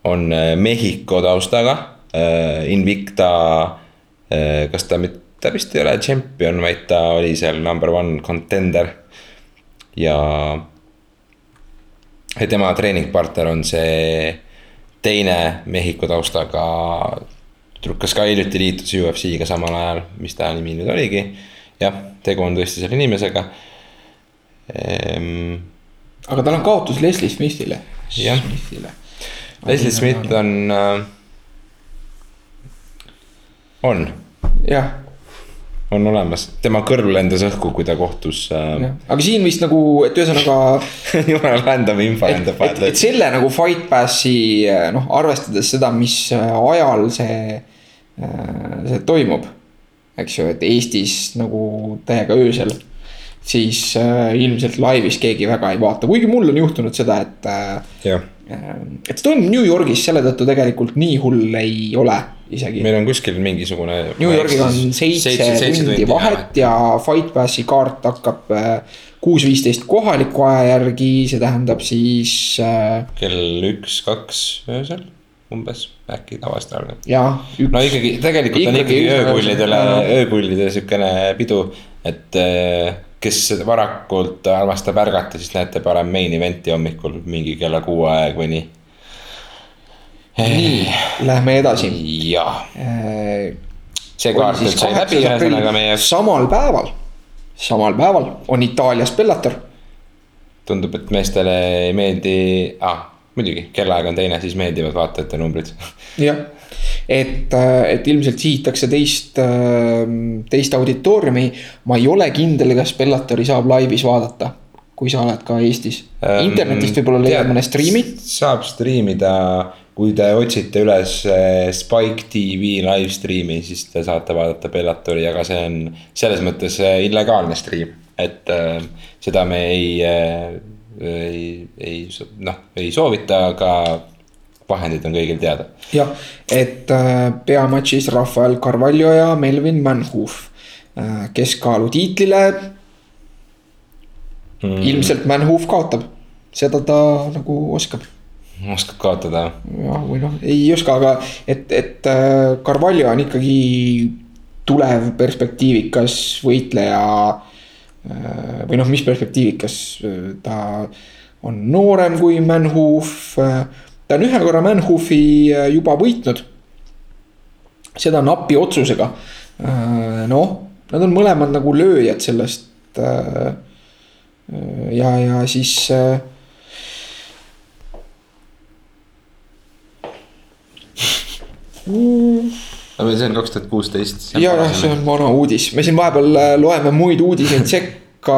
on äh, Mehhiko taustaga. Invicta, kas ta mitte, ta vist ei ole tšempion, vaid ta oli seal number one contender. ja, ja tema treeningpartner on see teine Mehhiko taustaga tüdruk, kes ka hiljuti liitus UFC-ga samal ajal, mis ta nimi nüüd oligi. jah, tegu on tõesti selle inimesega ehm,. aga tal on kaotus Leslie Smithile. Jah. Leslie Smith on äh,, on, jah, on olemas, tema kõrv lendas õhku, kui ta kohtus äh,. aga siin vist nagu, et ühesõnaga jumala random info et, lendab et, selle nagu Fight Passi noh, arvestades seda, mis äh, ajal see, see toimub. eks ju, et Eestis nagu täiega öösel. siis äh, ilmselt laivis keegi väga ei vaata, kuigi mul on juhtunud seda, et äh, et see toimub New Yorgis, selle tõttu tegelikult nii hull ei ole isegi. meil on kuskil mingisugune. New Yorgiga on seitse tundi vahet ja Fight Passi kaart hakkab äh, kuus viisteist kohaliku aja järgi, see tähendab siis äh,. kell üks-kaks öösel umbes, äkki tavaliselt algab. no ikkagi, tegelikult on ikkagi öökullidele, öökullide sihukene pidu, et äh, kes varakult armastab ärgata, siis näete parem main event'i hommikul mingi kella kuue aeg või nii. nii, lähme edasi. jah. Äh, see kaart nüüd sai läbi ühesõnaga meie samal päeval, samal päeval on Itaalias Bellator. tundub, et meestele ei meeldi ah,, muidugi kellaaeg on teine, siis meeldivad vaatajate numbrid. jah et, äh, et ilmselt sihitakse teist, äh, teist auditooriumi. ma ei ole kindel, kas Bellatori saab laivis vaadata, kui sa oled ka Eestis. Ähm, internetist võib-olla leiad mõne striimi. saab striimida, kui te otsite üles äh, Spike tv live stream'i, siis te saate vaadata Bellatori, aga see on selles mõttes illegaalne stream, et seda me ei ei, ei noh, ei soovita, aga vahendid on kõigil teada. jah, et äh, peamatšis Rafael Carvalho ja Melvin Manhoof äh, keskaalu tiitlile mm.. ilmselt Manhoof kaotab, seda ta nagu oskab. oskab kaotada. jah, või noh, ei oska, aga et, et äh, Carvalho on ikkagi tulev perspektiivikas võitleja. või noh, mis perspektiivikas, ta on noorem kui Manhoof ta on ühe korra Manhoofi äh, juba võitnud. seda napi otsusega. Äh, noh, nad on mõlemad nagu lööjad sellest. Äh, ja, ja siis. aga see on kaks tuhat kuusteist. ja, jah, see on vana uudis, me siin vahepeal loeme muid uudiseid sekka ka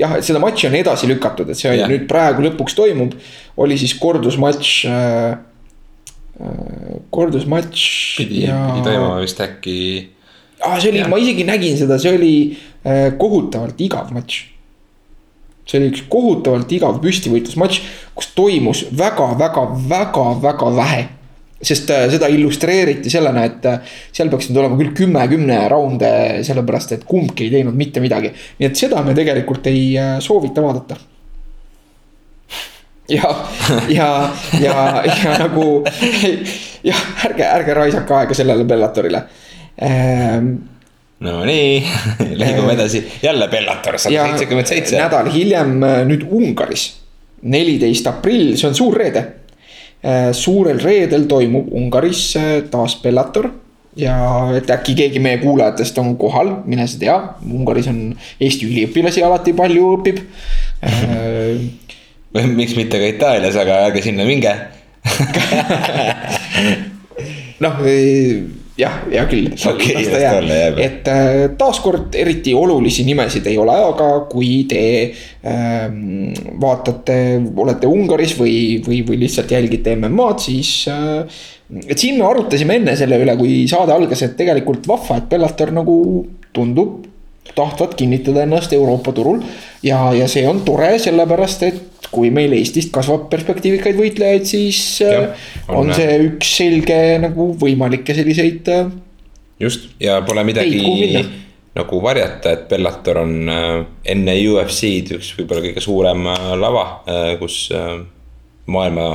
jah, et seda matši on edasi lükatud, et see yeah. nüüd praegu lõpuks toimub. oli siis kordusmatš äh,, äh kordusmatš. pidi ja..., pidi toimuma vist äkki. aa, see oli, ma isegi nägin seda, see oli äh, kohutavalt igav matš. see oli üks kohutavalt igav püstivõitlusmatš, kus toimus väga, väga, väga, väga vähe sest äh, seda illustreeriti sellena, et äh, seal peaks nüüd olema küll kümme kümne raunde, sellepärast et kumbki ei teinud mitte midagi. nii et seda me tegelikult ei äh, soovita vaadata. ja, ja, ja, ja nagu jah, ärge, ärge raisake aega sellele Bellatorile ähm, Nonii, liigume edasi, jälle Bellator sada seitsekümmend seitse. nädal hiljem nüüd Ungaris, neliteist aprill, see on suur reede suurel reedel toimub Ungaris äh, taas Bellator. Ja et äkki keegi meie kuulajatest on kohal, mine sa tea, Ungaris on Eesti üliõpilasi alati palju õpib. Äh, miks mitte ka Itaalias, aga ärge sinna minge. Noh jah, hea küll. okei, las ta jääb. et äh, taaskord eriti olulisi nimesid ei ole, aga kui te ähm, vaatate, olete Ungaris või, või, või lihtsalt jälgite MM-ad, siis äh,. et siin me arutasime enne selle üle, kui saade algas, et tegelikult vahva, et Bellator nagu tundub tahtvat kinnitada ennast Euroopa turul. ja, ja see on tore, sellepärast et kui meil Eestist kasvab perspektiivikaid võitlejaid, siis ja, äh, on, on see üks selge nagu võimalikke selliseid. Äh, just ja pole midagi nagu varjata, et Bellator on äh, enne UFC-d üks võib-olla kõige suurem lava, kus maailma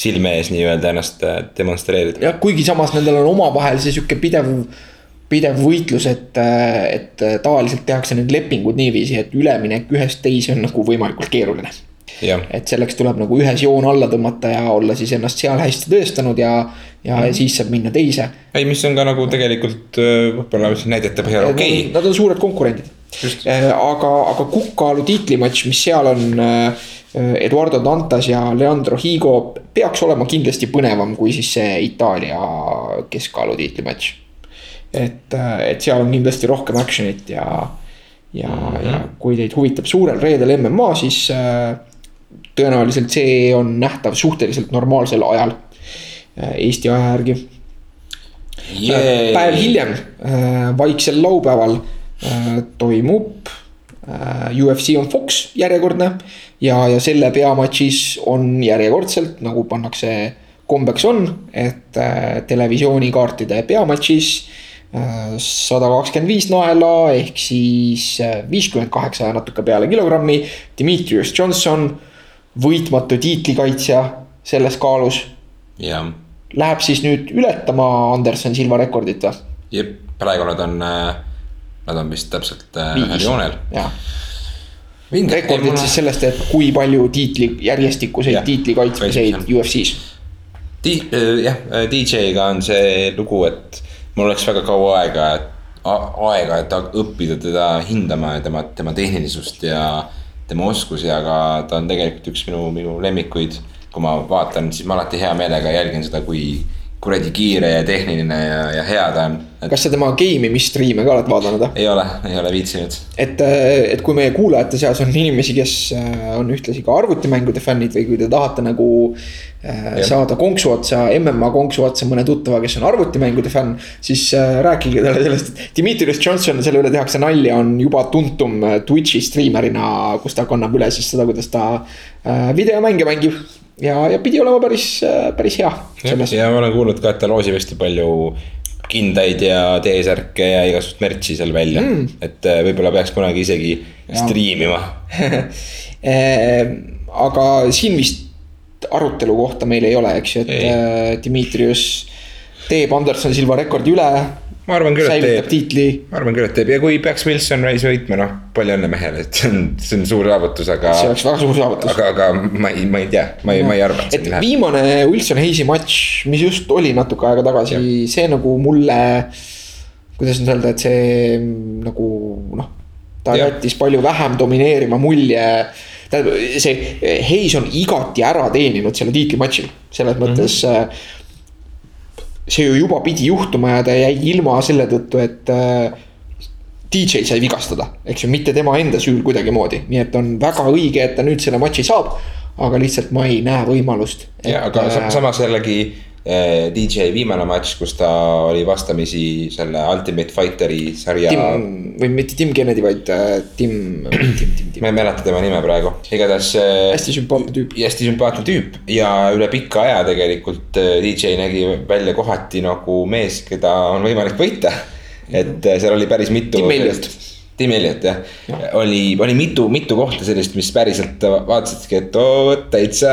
silme ees nii-öelda ennast demonstreerida. jah, kuigi samas nendel on omavahel see sihuke pidev pidev võitlus, et, et tavaliselt tehakse need lepingud niiviisi, et üleminek ühest teise on nagu võimalikult keeruline. et selleks tuleb nagu ühes joon alla tõmmata ja olla siis ennast seal hästi tõestanud ja, ja mm. siis saab minna teise. ei, mis on ka nagu tegelikult äh, võib-olla näidete põhjal okei okay.. Nad on suured konkurendid. Äh, aga, aga kukkaalu tiitlimatš, mis seal on äh, Eduardo Dantas ja Leandro Higo peaks olema kindlasti põnevam kui siis see Itaalia keskkaalu tiitlimatš et, et seal on kindlasti rohkem action'it ja, ja mm, -hmm. ja kui teid huvitab suurel reedel MMA, siis äh, tõenäoliselt see on nähtav suhteliselt normaalsel ajal äh, Eesti aja järgi yeah.. päev hiljem, vaiksel laupäeval toimub UFC on Fox järjekordne ja, ja selle peamatšis on järjekordselt nagu pannakse kombeks on, et äh, televisioonikaartide peamatšis sada kakskümmend viis naela ehk siis äh, viiskümmend kaheksa ja natuke peale kilogrammi. Dimitrius Johnson, võitmatu tiitlikaitsja selles kaalus. jah. Läheb siis nüüd ületama Anderson Silva rekordit või? jep, praegu nad on, nad on vist täpselt ühel joonel. rekordid siis sellest, et kui palju tiitli, järjestikuseid tiitli kaitsmiseid UFC-s. jah, DJ-ga on see lugu, et mul oleks väga kaua aega, aega, et õppida teda hindama ja tema, tema tehnilisust ja tema oskusi, aga ta on tegelikult üks minu, minu lemmikuid. kui ma vaatan, siis ma alati hea meelega jälgin seda, kui kuradi kiire ja tehniline ja, ja hea ta on et.... kas sa tema game imist striime ka oled vaadanud? ei ole, ei ole viitsinud. et, et kui meie kuulajate seas on inimesi, kes äh, on ühtlasi ka arvutimängude fännid või kui te tahate nagu äh, ja. saada konksu otsa, MMA konksu otsa mõne tuttava, kes on arvutimängude fänn. siis äh, rääkige talle sellest, et Dimitrius Johnson, selle üle tehakse nalja, on juba tuntum äh, Twitch'i striimerina, kus ta kannab üle siis seda, kuidas ta äh, videomänge mängib ja, ja pidi olema päris, päris hea. ja ma olen kuulnud ka, et ta loosib hästi palju kindaid ja T-särke ja igasugust märtsi seal välja mm., et äh, võib-olla peaks kunagi isegi striimima ehm, aga siin vist arutelu kohta meil ei ole, eks ju, et ei. Äh, Dimitrius teeb Anderson Silva rekordi üle ma arvan küll, et teeb. tiitli. ma arvan küll, et teeb ja kui peaks Wilson Rice võitma, noh, palju õnne mehele, et see on, see on suur saavutus, aga. see oleks väga suur saavutus. aga, aga ma ei, ma ei tea, ma ei, ma ei arva, et see läheb. viimane Wilson Hayes'i matš, mis just oli natuke aega tagasi, see nagu mulle. kuidas nüüd öelda, et see nagu noh, ta ja. jättis palju vähem domineerima mulje tähendab, see Hayes on igati ära teeninud selle tiitlimatši, selles mõttes mm. -hmm see ju juba pidi juhtuma ja ta jäi ilma selle tõttu, et äh, DJ sai vigastada, eks ju, mitte tema enda süül kuidagimoodi, nii et on väga õige, et ta nüüd selle matši saab. aga lihtsalt ma ei näe võimalust. ja, aga äh, samas jällegi DJ viimane matš, kus ta oli vastamisi selle Ultimate Fighteri sarja. või mitte Tim Kennedy, vaid äh, Tim, Tim, Tim, Tim. ma ei mäleta tema nime praegu, igatahes äh,. hästi sümpaatne tüüp. hästi sümpaatne tüüp ja üle pika aja tegelikult äh, DJ nägi välja kohati nagu mees, keda on võimalik võita et seal oli päris mitu. Tim Elliot. Tim Elliot jah ja., oli, oli mitu, mitu kohta sellist, mis päriselt vaatasidki, et oo täitsa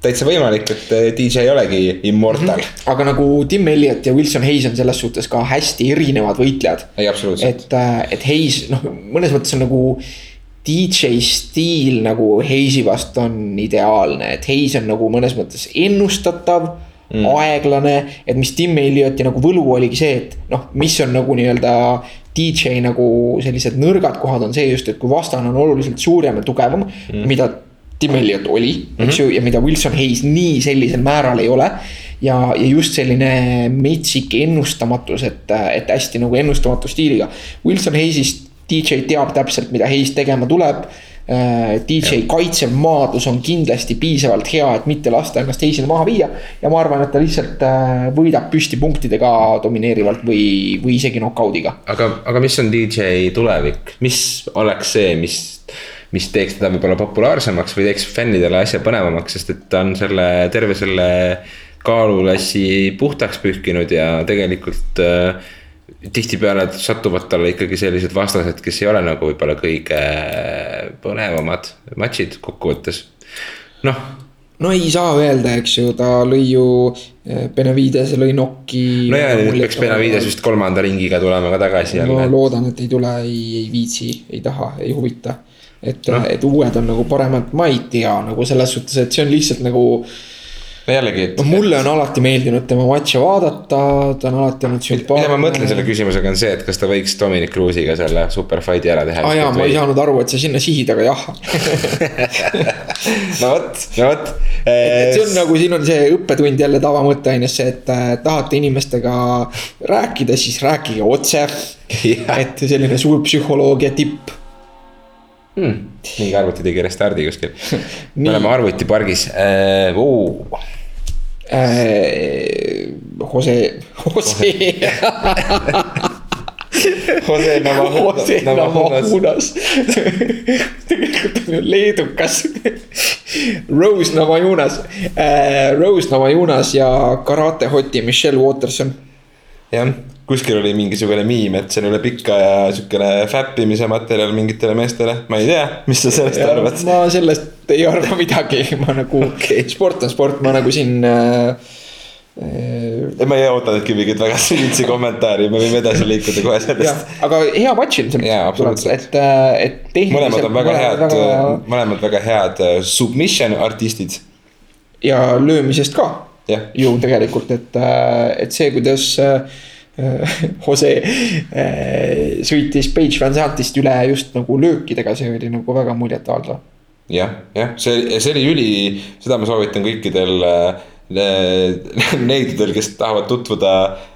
täitsa võimalik, et äh, DJ ei olegi immortal mm. -hmm. aga nagu Tim Elliot ja Wilson Hayes on selles suhtes ka hästi erinevad võitlejad. ei, absoluutselt. et, äh, et Hayes noh, mõnes mõttes on nagu DJ stiil nagu Hayes'i vastu on ideaalne, et Hayes on nagu mõnes mõttes ennustatav mm. aeglane. et mis Tim Ellioti nagu võlu oligi see, et noh, mis on nagu nii-öelda DJ nagu sellised nõrgad kohad on see just, et kui vastane on oluliselt suurem ja tugevam mm., mida Tim Elliot oli mm, -hmm. eks ju, ja mida Wilson Hayes nii sellisel määral ei ole. ja, ja just selline metsik ennustamatus, et, et hästi nagu ennustamatu stiiliga. Wilson Hayes'ist DJ teab täpselt, mida Hayes tegema tuleb Äh, DJ kaitsev maadlus on kindlasti piisavalt hea, et mitte lasta ennast teisele maha viia. ja ma arvan, et ta lihtsalt äh, võidab püstipunktidega domineerivalt või, või isegi knock-out'iga. aga, aga mis on DJ tulevik, mis oleks see, mis, mis teeks teda võib-olla populaarsemaks või teeks fännidele asja põnevamaks, sest et ta on selle, terve selle kaaluklassi puhtaks pühkinud ja tegelikult äh, tihtipeale satuvad talle ikkagi sellised vastased, kes ei ole nagu võib-olla kõige põnevamad matšid kokkuvõttes, noh. no ei saa öelda, eks ju, ta lõi ju, eh, Benavides lõi nokki. no ja nüüd peaks Benavides vist kolmanda ringiga tulema ka tagasi jälle. ma loodan, et ei tule, ei, ei viitsi, ei taha, ei huvita. Et no., et uued on nagu paremad, ma ei tea nagu selles suhtes, et see on lihtsalt nagu no jällegi, et. no mulle on alati meeldinud tema matše vaadata, ta on alati olnud sümpaatne. mida ma mõtlen selle küsimusega on see, et kas ta võiks Dominic Cruise'iga selle super fight'i ära teha. aa jaa, ma ei saanud aru, et sa sinna sihid, aga jah no vot, no vot. see on nagu, siin on see õppetund jälle tavamõtteainesse, et äh, tahate inimestega rääkida, siis rääkige otse. et selline suur psühholoogia tipp hmm.. mingi arvuti tegi restardi kuskil me oleme arvutipargis äh,. Äh, Jose, Jose Jose Jose Navajunas. Navajunas. tegelikult on ju leedukas. Rose Navajunas äh,, Rose Navajunas ja karate hoti Michelle Waterson. jah, kuskil oli mingisugune miim, et see on üle pika ja siukene fäppimise materjal mingitele meestele, ma ei tea, mis sa sellest arvad. ma sellest ei arva midagi, ma nagu okay., sport on sport, ma nagu siin äh,. Äh, ma ei ootanudki mingit väga süvitsi kommentaari, me võime edasi liikuda kohe sellest., aga hea matš ilmselt et, et tehniliselt. mõlemad on väga head, mõlemad väga head äh, submission artistid, ja löömisest ka jah. ju tegelikult, et, et see, kuidas äh, Jose äh, sõitis Page Van Zantist üle just nagu löökidega, see oli nagu väga muljetavaldav. jah, jah, see, see oli üli, seda ma soovitan kõikidel äh, neidudel, kes tahavad tutvuda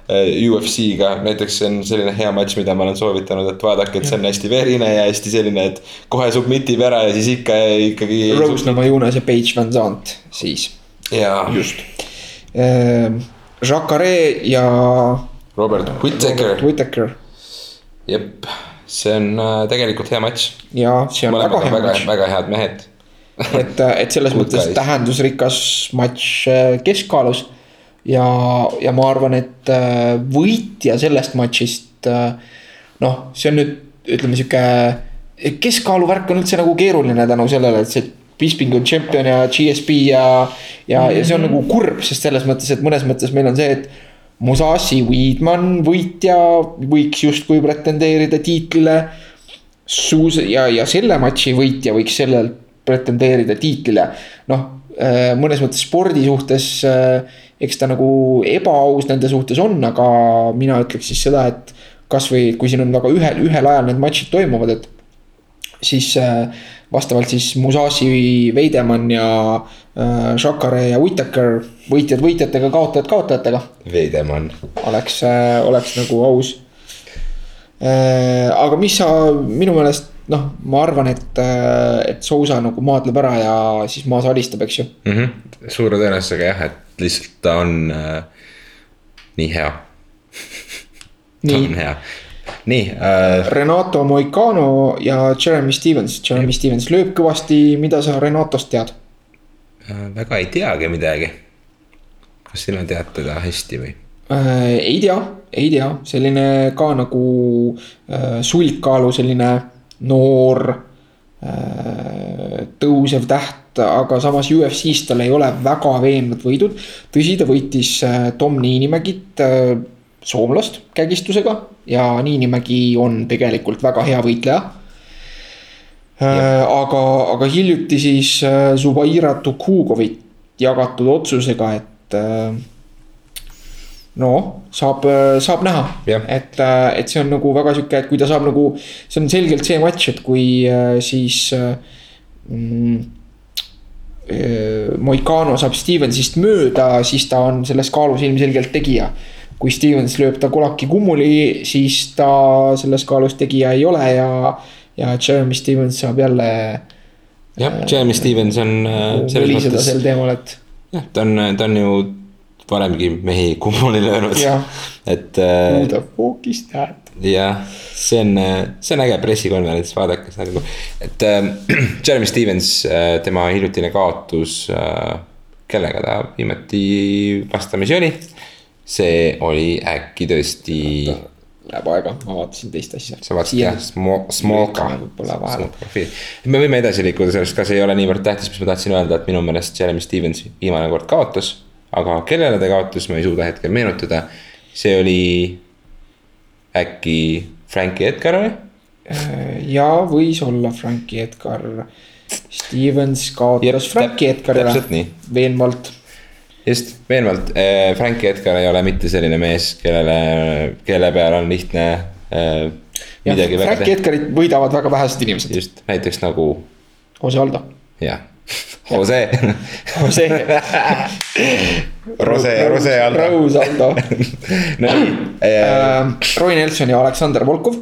äh, UFC-ga, näiteks see on selline hea matš, mida ma olen soovitanud, et vaadake, et see on hästi verine ja hästi selline, et kohe submitib ära ja siis ikka ikkagi. Rose Namajunas ja Page Van Zant siis, just. Jacare ja Robert Whittaker, Whittaker jep, see on äh, tegelikult hea matš. ja see on mõlemad väga hea väga, matš, väga head mehed. et, et selles mõttes tähendusrikas matš äh, keskaalus. ja, ja ma arvan, et äh, võitja sellest matšist, noh, see on nüüd ütleme sihuke, keskkaalu värk on üldse nagu keeruline tänu sellele, et see Bisping on tšempion ja GSP ja, ja, ja see on nagu kurb, sest selles mõttes, et mõnes mõttes meil on see, et Musashi Weidman võitja võiks justkui pretendeerida tiitlile. Suus- ja, ja selle matši võitja võiks sellel pretendeerida tiitlile. noh, mõnes mõttes spordi suhtes, eks ta nagu ebaaus nende suhtes on, aga mina ütleks siis seda, et kasvõi kui siin on väga ühel, ühel ajal need matšid toimuvad, et siis äh, vastavalt siis Musashi, Veidemann ja äh, Shakare ja Whittaker, võitjad võitjatega, kaotajad kaotajatega Veidemann. oleks, oleks nagu aus. aga mis sa minu meelest noh, ma arvan, et, et Sousa nagu maadleb ära ja siis Maas alistab, eks ju. mm. -hmm. suure tõenäosusega jah, et lihtsalt ta on äh, nii hea. ta on hea, nii äh,, Renato Moicano ja Jeremy Stevens, Jeremy Stevens lööb kõvasti, mida sa Renatost tead? Äh, väga ei teagi midagi. kas sina tead teda hästi või? Äh, ei tea, ei tea, selline ka nagu äh, sulgkaalu selline noor äh, tõusev täht, aga samas UFC-s tal ei ole väga veenvad võidud. tõsi, ta võitis äh, Tom Niinimägit äh,, soomlast kägistusega ja Niinimägi on tegelikult väga hea võitleja aga, aga hiljuti siis äh, Zubaira Tukugovit jagatud otsusega, et äh, no saab, saab näha. Et, et see on nagu väga sihuke, et kui ta saab nagu, see on selgelt see matš, et kui äh, siis äh, mm, äh, Moicano saab Stevensist mööda, siis ta on selles kaalus ilmselgelt tegija. kui Stevens lööb ta kulaki kummuli, siis ta selles kaalus tegija ei ole ja, ja Jeremy Stevens saab jälle jah, Jeremy Stevens on äh, selles möliseda mõttes, sel teemal, et jah, ta on, ta on ju varemgi mehi kummuli löönud et äh, who the fuck is that? jah, see on, see on äge pressikonverents, vaadake seda nagu, et äh, Jeremy Stevens, tema hiljutine kaotus äh,, kellega ta viimati vastamisi oli. see oli äkki tõesti, Läheb aega, ma vaatasin teist asja. sa vaatasid jah, Smolka. võib-olla vahel. me võime edasi liikuda sellest, ka see ei ole niivõrd tähtis, mis ma tahtsin öelda, et minu meelest Jeremy Stevens viimane kord kaotas. aga kellele ta kaotas, ma ei suuda hetkel meenutada. see oli äkki Frankie Edgar või? ja võis olla Frankie Edgar. Stevens kaotas Frankie Edgarile veenvalt. just, veenvalt äh,, Frankie Edgar ei ole mitte selline mees, kellele, kelle peal on lihtne äh, midagi teha. Edgarit võidavad väga vähesed inimesed, just, näiteks nagu Jose Aldo. jah, Jose. Jose. Rose, Rose Aldo. Rose Aldo. no nii, Roy Nelson ja Aleksander Volkov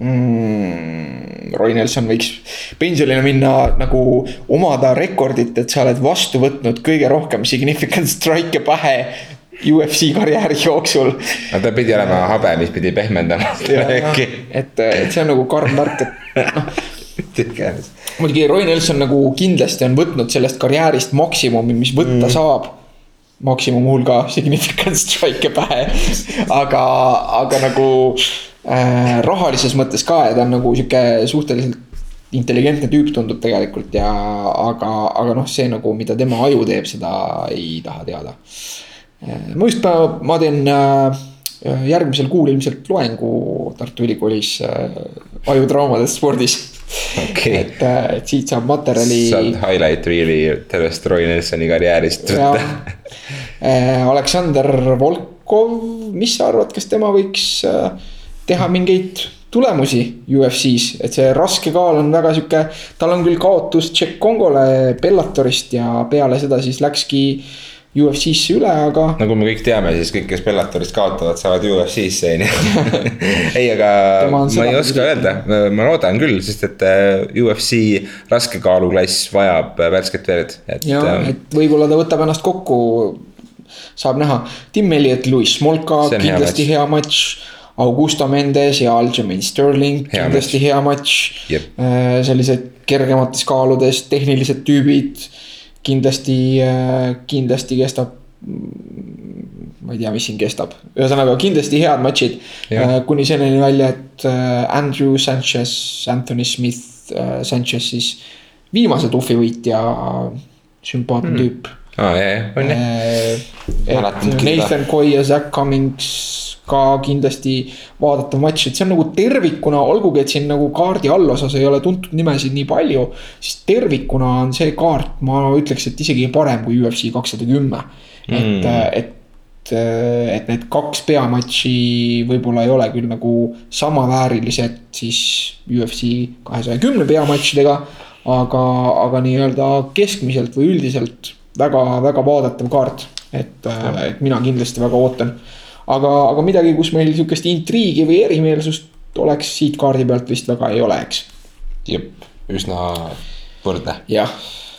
mm,. Roy Nelson võiks pensionile minna nagu omada rekordit, et sa oled vastu võtnud kõige rohkem significant strike'e pähe UFC karjääri jooksul. no ta pidi olema habe, mis pidi pehmendama äkki. et, et see on nagu karm värk, et noh, muidugi Roy Nelson nagu kindlasti on võtnud sellest karjäärist maksimumi, mis võtta mm. saab. maksimum hulga significant strike'e pähe, aga, aga nagu äh, rahalises mõttes ka ja ta on nagu sihuke suhteliselt intelligentne tüüp tundub tegelikult ja, aga, aga noh, see nagu, mida tema aju teeb, seda ei taha teada. ma just, ma teen äh, järgmisel kuul ilmselt loengu Tartu Ülikoolis äh, ajutraumadest spordis okei, et, et siit saab materjali. saad highlight reel'i tervest Roy Nelsoni karjäärist võtta., Aleksander Volkov, mis sa arvad, kas tema võiks äh, teha mingeid tulemusi UFC-s, et see raske kaal on väga sihuke, tal on küll kaotus Tšekk Kongole Bellatorist ja peale seda siis läkski UFC-sse üle, aga nagu me kõik teame, siis kõik, kes Bellatorist kaotavad, saavad UFC-sse on ju. ei, aga ma ei oska öelda, ma loodan küll, sest et äh, UFC raskekaaluklass vajab äh, värsket verd, et ja, äh, et võib-olla ta võtab ennast kokku. saab näha, Tim Elliot, Louis Smolka kindlasti hea matš. Augusto Mendes ja Aljamain Sterling kindlasti hea matš Jep.. sellised kergemates kaaludes tehnilised tüübid kindlasti, kindlasti kestab. ma ei tea, mis siin kestab, ühesõnaga kindlasti head matšid. Jah. kuni selleni välja, et äh, Andrew Sanchez, Anthony Smith, Sanchez siis viimase tuhvi võitja, sümpaatne mm. tüüp. aa on jah, et Mäletan küll, Nathan Coy ja Zack Cummings ka kindlasti vaadatav matš, et see on nagu tervikuna, olgugi et siin nagu kaardi allosas ei ole tuntud nimesid nii palju. siis tervikuna on see kaart, ma ütleks, et isegi parem kui UFC kakssada kümme. et, et, et need kaks peamatši võib-olla ei ole küll nagu samaväärilised siis UFC kahesaja kümne peamatšidega. aga, aga nii-öelda keskmiselt või üldiselt väga-väga vaadatav kaart, et, et mina kindlasti väga ootan aga, aga midagi, kus meil sihukest intriigi või erimeelsust oleks siit kaardi pealt vist väga ei ole, eks. jep, üsna võrdne. jah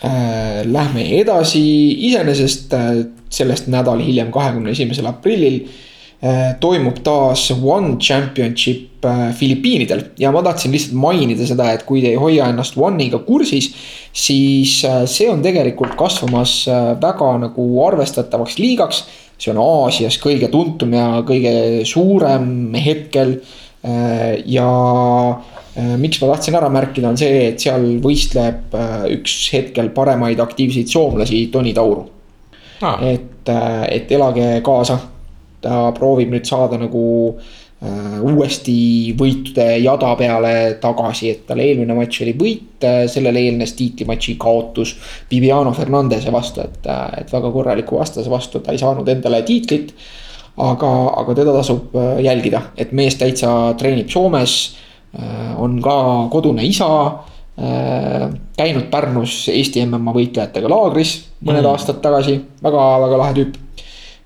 äh,, lähme edasi, iseenesest äh, sellest nädal hiljem, kahekümne esimesel aprillil äh, toimub taas One Championship Filipiinidel ja ma tahtsin lihtsalt mainida seda, et kui te ei hoia ennast One'iga kursis, siis see on tegelikult kasvamas väga nagu arvestatavaks liigaks see on Aasias kõige tuntum ja kõige suurem hetkel. ja äh, miks ma tahtsin ära märkida, on see, et seal võistleb äh, üks hetkel paremaid aktiivseid soomlasi, Toni Tauru. Ah. et, et elage kaasa. ta proovib nüüd saada nagu äh, uuesti võitude jada peale tagasi, et tal eelmine matš oli võit, sellele eelnes tiitlimatši kaotus Viviano Fernandese vastu, et, et väga korraliku vastase vastu ta ei saanud endale tiitlit. aga, aga teda tasub äh, jälgida, et mees täitsa treenib Soomes, on ka kodune isa äh, käinud Pärnus Eesti MM-a võitlejatega laagris mõned mm. aastad tagasi väga,, väga-väga lahe tüüp.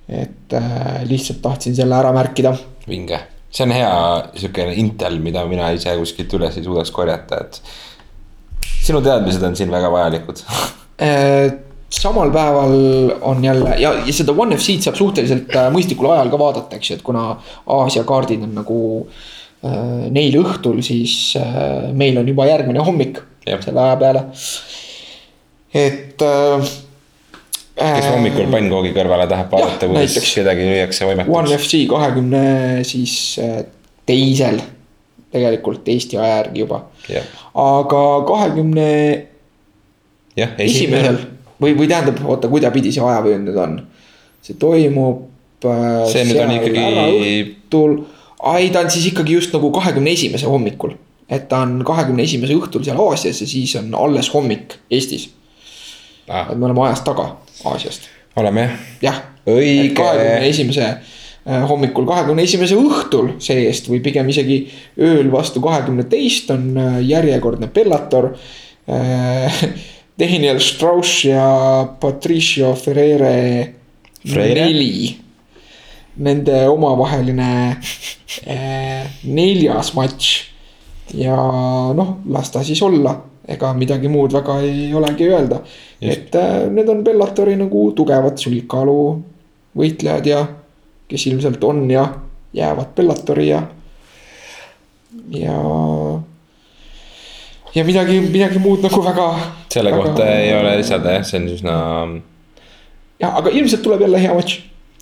et äh, lihtsalt tahtsin selle ära märkida. vinge, see on hea siukene intel, mida mina ise kuskilt üles ei suudaks korjata, et. sinu teadmised on siin väga vajalikud. Äh, samal päeval on jälle ja, ja seda One FC-d saab suhteliselt äh, mõistlikul ajal ka vaadata, eks ju, et kuna Aasia kaardid on nagu äh, neil õhtul, siis äh, meil on juba järgmine hommik Jah. selle aja peale. et äh,. Kes hommikul pannkoogi kõrvale tahab vaadata, kuidas kedagi lüüakse One võimekuks. FC kahekümne siis äh, teisel tegelikult Eesti aja järgi juba, aga kahekümne esimesel või, või tähendab, oota, kuidapidi see ajavöönd nüüd on? see toimub. See nüüd on ikkagi- ei ta on siis ikkagi just nagu kahekümne esimese hommikul. et ta on kahekümne esimese õhtul seal Aasias ja siis on alles hommik Eestis. Ah, et me oleme ajast taga Aasiast, oleme jah, jah. kahekümne esimese äh, hommikul, kahekümne esimese õhtul see-eest või pigem isegi ööl vastu kahekümne teist on äh, järjekordne Bellator. Daniel Strauss ja Patricio Ferreire Freire? neli. Nende omavaheline äh, neljas matš ja noh, las ta siis olla, ega midagi muud väga ei olegi öelda. Et äh, need on Bellatori nagu tugevad sulgkaalu võitlejad ja kes ilmselt on ja jäävad Bellatori ja, ja. ja midagi, midagi muud nagu väga. selle väga, kohta ei ole lisada jah, see on üsna. jah, aga ilmselt tuleb jälle hea matš,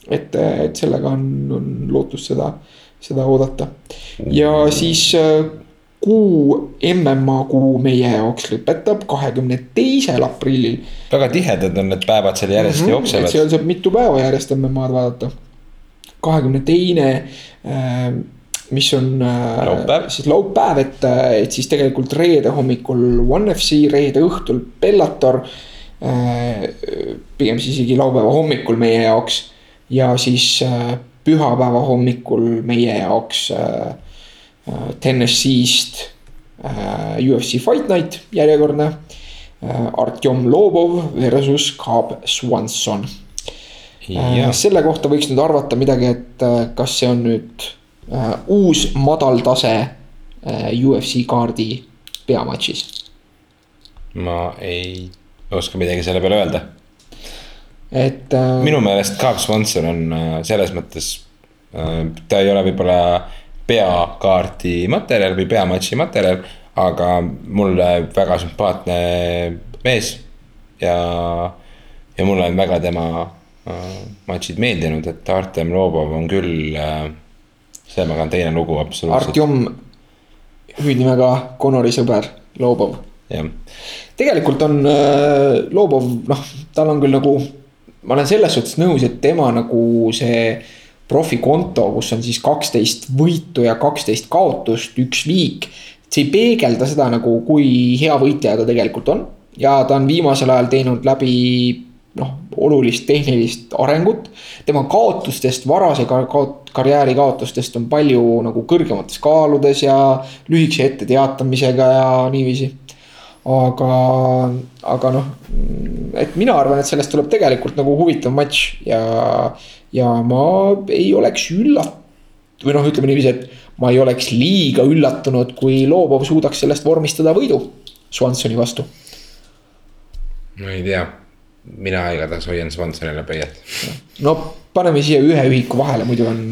et, et sellega on, on lootust seda, seda oodata ja siis äh, kuu, MMA kuu meie jaoks lõpetab kahekümne teisel aprillil. väga tihedad on need päevad seal järjest mm -hmm, jooksevad. seal saab mitu päeva järjest MM-ad vaadata. kahekümne teine, äh, mis on äh, laupäev. siis laupäev, et, et siis tegelikult reede hommikul One FC, reede õhtul Bellator. pigem siis isegi laupäeva hommikul meie jaoks ja siis pühapäeva hommikul meie jaoks äh, Äh, TNS-ist äh, UFC Fight Night, järjekordne. Äh, Artjom Lobov versus Cab Swanson. selle kohta võiks nüüd arvata midagi, et kas see on nüüd uus madaltase UFC kaardi peamatšis. ma ei oska midagi selle peale öelda. et. minu meelest Cab Swanson on selles mõttes, ta ei ole võib-olla peakaardi materjal või peamatši materjal. aga mulle väga sümpaatne mees ja, ja mulle on väga tema äh, matšid meeldinud, et Artem Lobov on küll äh,. sellega on teine lugu absoluutselt. Artjom, hüüdnimega Conori sõber, Lobov. tegelikult on äh, Lobov, noh, tal on küll nagu, ma olen selles suhtes nõus, et tema nagu see profikonto, kus on siis kaksteist võitu ja kaksteist kaotust, üks viik. see ei peegelda seda nagu, kui hea võitleja ta tegelikult on ja ta on viimasel ajal teinud läbi noh, olulist tehnilist arengut. tema kaotustest, varase kaot-, karjääri kaotustest on palju nagu kõrgemates kaaludes ja lühikese etteteatamisega ja niiviisi. aga, aga noh, et mina arvan, et sellest tuleb tegelikult nagu huvitav matš ja ja ma ei oleks üllat- või noh, ütleme niiviisi, et ma ei oleks liiga üllatunud, kui Loobov suudaks sellest vormistada võidu Swansoni vastu. ma ei tea, mina igatahes hoian Swansonile pöiet. no paneme siia ühe ühiku vahele, muidu on,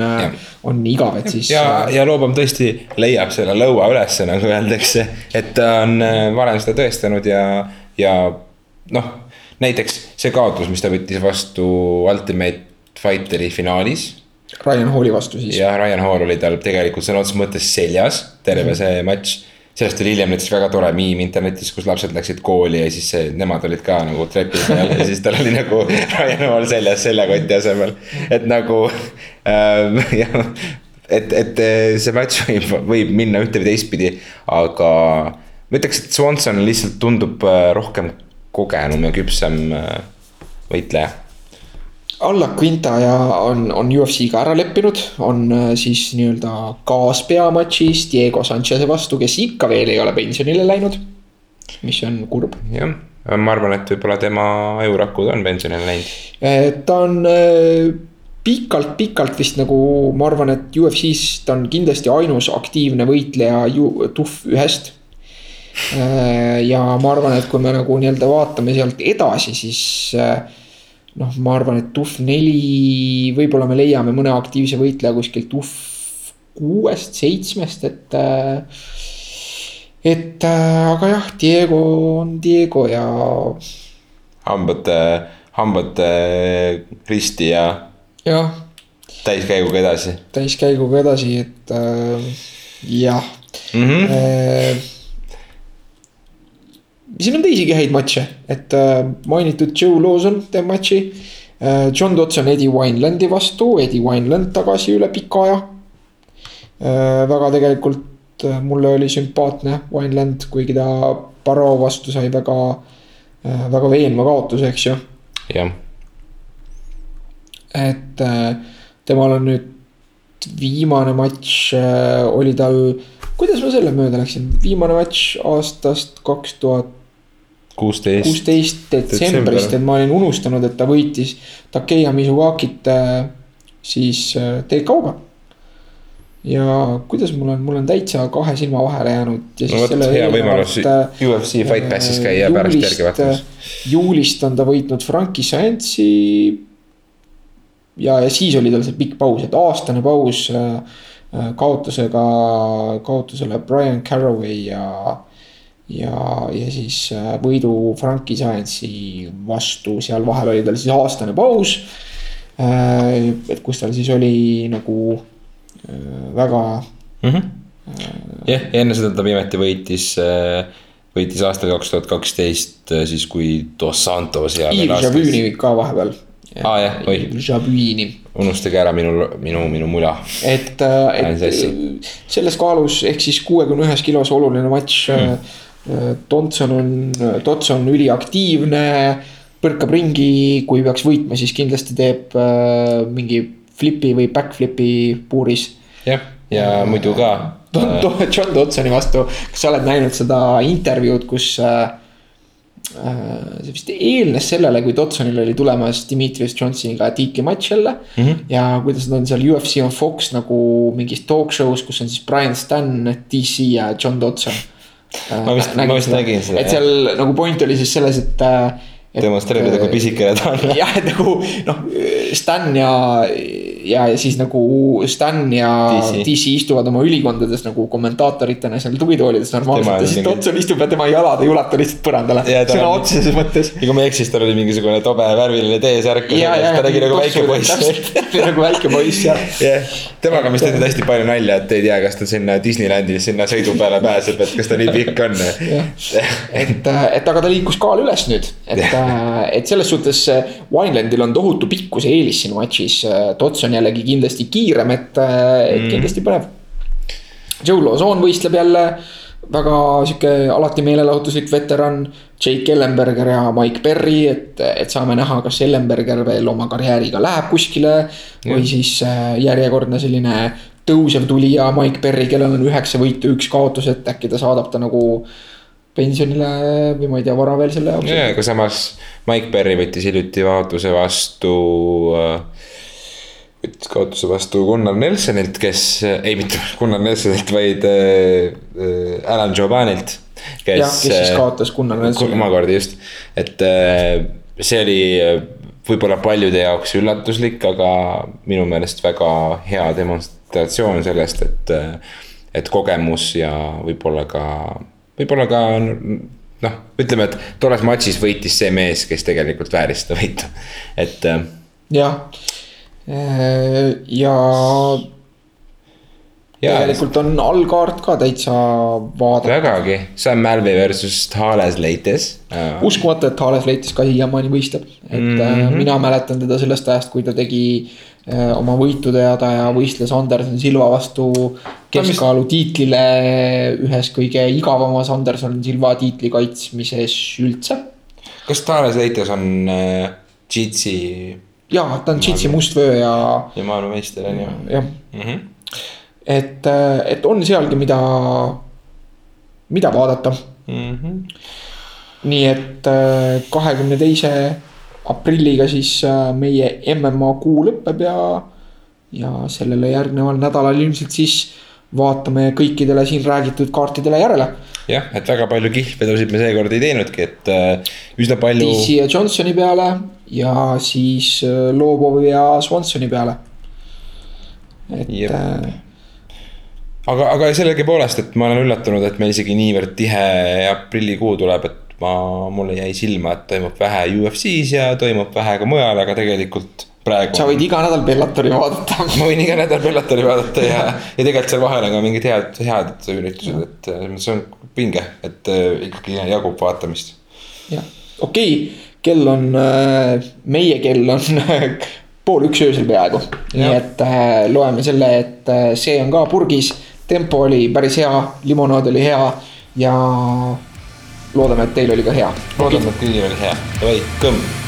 on igav, et siis. ja, ja Loobov tõesti leiab selle lõua ülesse, nagu öeldakse, et ta on äh, varem seda tõestanud ja, ja noh, näiteks see kaotus, mis ta võttis vastu Ultimate Fighteri finaalis. Ryan Halli vastu siis. jah, Ryan Hall oli tal tegelikult sõna otseses mõttes seljas, terve -hmm. see matš. sellest oli hiljem näiteks väga tore miim internetis, kus lapsed läksid kooli ja siis see, nemad olid ka nagu trepi peal ja siis tal oli nagu Ryan Hall seljas seljakoti asemel. et nagu ähm, jah, et, et see matš võib, võib minna ühte või teistpidi, aga ma ütleks, et Swanson lihtsalt tundub äh, rohkem kogenum ja küpsem äh, võitleja Alla Quintaja on, on UFC-ga ära leppinud, on äh, siis nii-öelda kaaspeamatšis Diego Sanchez'e vastu, kes ikka veel ei ole pensionile läinud. mis on kurb. jah, ma arvan, et võib-olla tema ajurakud on pensionile läinud. Äh, ta on pikalt-pikalt äh, vist nagu, ma arvan, et UFC-s ta on kindlasti ainus aktiivne võitleja ju tuhv ühest ja ma arvan, et kui me nagu nii-öelda vaatame sealt edasi, siis noh, ma arvan, et TUF neli, võib-olla me leiame mõne aktiivse võitleja kuskilt TUF kuuest, seitsmest, et. et aga jah, Diego on Diego ja. hambate, hambate risti ja. jah. täiskäiguga edasi. täiskäiguga edasi, et äh, jah mm. -hmm. Äh, siin on teisigi häid matše, et äh, mainitud Joe Lawson teeb matši äh,. John Dodson Eddie Winelandi vastu, Eddie Wineland tagasi üle pika aja äh,. väga tegelikult mulle oli sümpaatne Wineland, kuigi ta Barrow vastu sai väga väga veenva kaotuse, eks ju. jah. et temal on nüüd viimane matš oli tal kuidas ma selle mööda läksin, viimane matš aastast kaks tuhat kuusteist. kuusteist detsembrist, et ma olin unustanud, et ta võitis Takeya Mizugakit äh, siis äh, TK-ga. ja kuidas mul on, mul on täitsa kahe silma vahele jäänud. no vot, hea võimalus UFC Fight Passis käia pärast järgi vaatamas. juulist on ta võitnud Frankie Sansi. ja, ja siis oli tal see pikk paus, et aastane paus äh, äh, kaotusega, kaotusele Brian Carroway ja. Ja, ja siis äh, võidu Frankie Science'i vastu, seal vahel oli tal siis aastane paus. et kus tal siis oli nagu väga mm. -hmm. jah, ja enne seda ta viimati võitis võitis aastal kaks tuhat kaksteist siis, kui Dos Santos. Yves Javüni ka vahepeal aa ah, jah, oi. Jabuini. unustage ära minu, minu, minu mula. et, äh, et selles kaalus ehk siis kuuekümne ühes kilos oluline matš mm.. Thompson on, Thompson on üliaktiivne, põrkab ringi, kui peaks võitma, siis kindlasti teeb äh, mingi flipi või backflipi puuris. jah, ja äh, muidu ka. John Dodsoni vastu, kas sa oled näinud seda intervjuud, kus äh, Äh, see vist eelnes sellele, kui Dotsonil oli tulemas Dimitrius Johnsoniga tiitlimatš jälle mm. -hmm. ja kuidas nad on seal UFC on Fox nagu mingis talk show's, kus on siis Brian Stan, DC ja John Dodson. Ma vist, ma vist nägin seda. et seal nagu point oli siis selles, et äh, demonstreerida, kui pisikene ta on. jah, et nagu noh, Stan ja, ja, siis nagu Stan ja DC, DC istuvad oma ülikondades nagu kommentaatoritena seal tugitoolides normaalselt ja siis Dotson istub ja tema jalad ei ulatu lihtsalt põrandale. sõna otseses mõttes. ja kui ma ei eksi, siis tal oli mingisugune tobe värviline T-särk. ta nägi nagu väike poiss. nagu väike poiss jah. jah, temaga vist tehti hästi palju nalja, et ei tea, kas ta sinna Disneylandi sinna sõidu peale pääseb, et kas ta nii pikk on. et, et aga ta liikus kaal üles nüüd, et Äh, et selles suhtes Winelandil on tohutu pikkuse eelis siin matšis. Tots on jällegi kindlasti kiirem, et, äh, et mm. kindlasti põnev. Joe Lozon võistleb jälle väga sihuke alati meelelahutuslik veteran. Jake Ellenberger ja Mike Perry, et, et saame näha, kas Ellenberger veel oma karjääriga läheb kuskile mm.. või siis äh, järjekordne selline tõusev tulija Mike Perry, kellel on üheksa võitu, üks kaotus, et äkki ta saadab ta nagu pensionile või ma ei tea, vara veel selle jaoks. ja, aga samas Mike Berry võttis hiljuti kaotuse vastu äh, võttis kaotuse vastu Gunnar Nelsonilt, kes, ei mitte Gunnar Nelsonilt, vaid äh, äh Alan Giovanilt. kes, jah, kes siis kaotas Gunnar Nelsonile. omakorda just, et äh, see oli võib-olla paljude jaoks üllatuslik, aga minu meelest väga hea demonstratsioon sellest, et, et kogemus ja võib-olla ka võib-olla ka noh, ütleme, et tolles matšis võitis see mees, kes tegelikult vääris seda võitu, et. Äh, jah, äh, ja. ja tegelikult on allkaart ka täitsa vaadata. vägagi, Sam Malvey versus Hales Leites. uskumatu, et Hales Leites ka siiamaani võistleb, et mm -hmm. mina mäletan teda sellest ajast, kui ta tegi oma võituteada ja võistles Anderson Silva vastu keskkaalu tiitlile ühes kõige igavamas Anderson Silva tiitli kaitsmises üldse. kas Taares Leites on äh, Jitsi? jaa, ta on Jitsi mustvöö ja. ja maailmameister on ju. jah mm -hmm., et, äh, et on sealgi, mida, mida vaadata mm. -hmm. nii et äh, kahekümne teise aprilliga siis äh, meie MMA kuu lõpeb ja, ja sellele järgneval nädalal ilmselt siis vaatame kõikidele siin räägitud kaartidele järele. jah, et väga palju kihlvedusid me seekord ei teinudki, et äh, üsna palju. DC ja Johnsoni peale ja siis äh, Lobovi ja Swansoni peale. et. Äh, aga, aga sellegipoolest, et ma olen üllatunud, et meil isegi niivõrd tihe aprillikuu tuleb, et ma, mulle jäi silma, et toimub vähe UFC-s ja toimub vähe ka mujal, aga tegelikult praegu. sa võid iga nädal Bellatori vaadata. ma võin iga nädal Bellatori vaadata ja, ja tegelikult seal vahel on ka mingid head, head üritused, et see on pinge, et äh, ikkagi jagub vaatamist. jah, okei okay., kell on, äh, meie kell on pool üks öösel peaaegu. nii et äh, loeme selle, et äh, see on ka purgis. tempo oli päris hea, limonaad oli hea ja loodame, et teil oli ka hea. loodame, et kõigil oli hea, davai, kõmm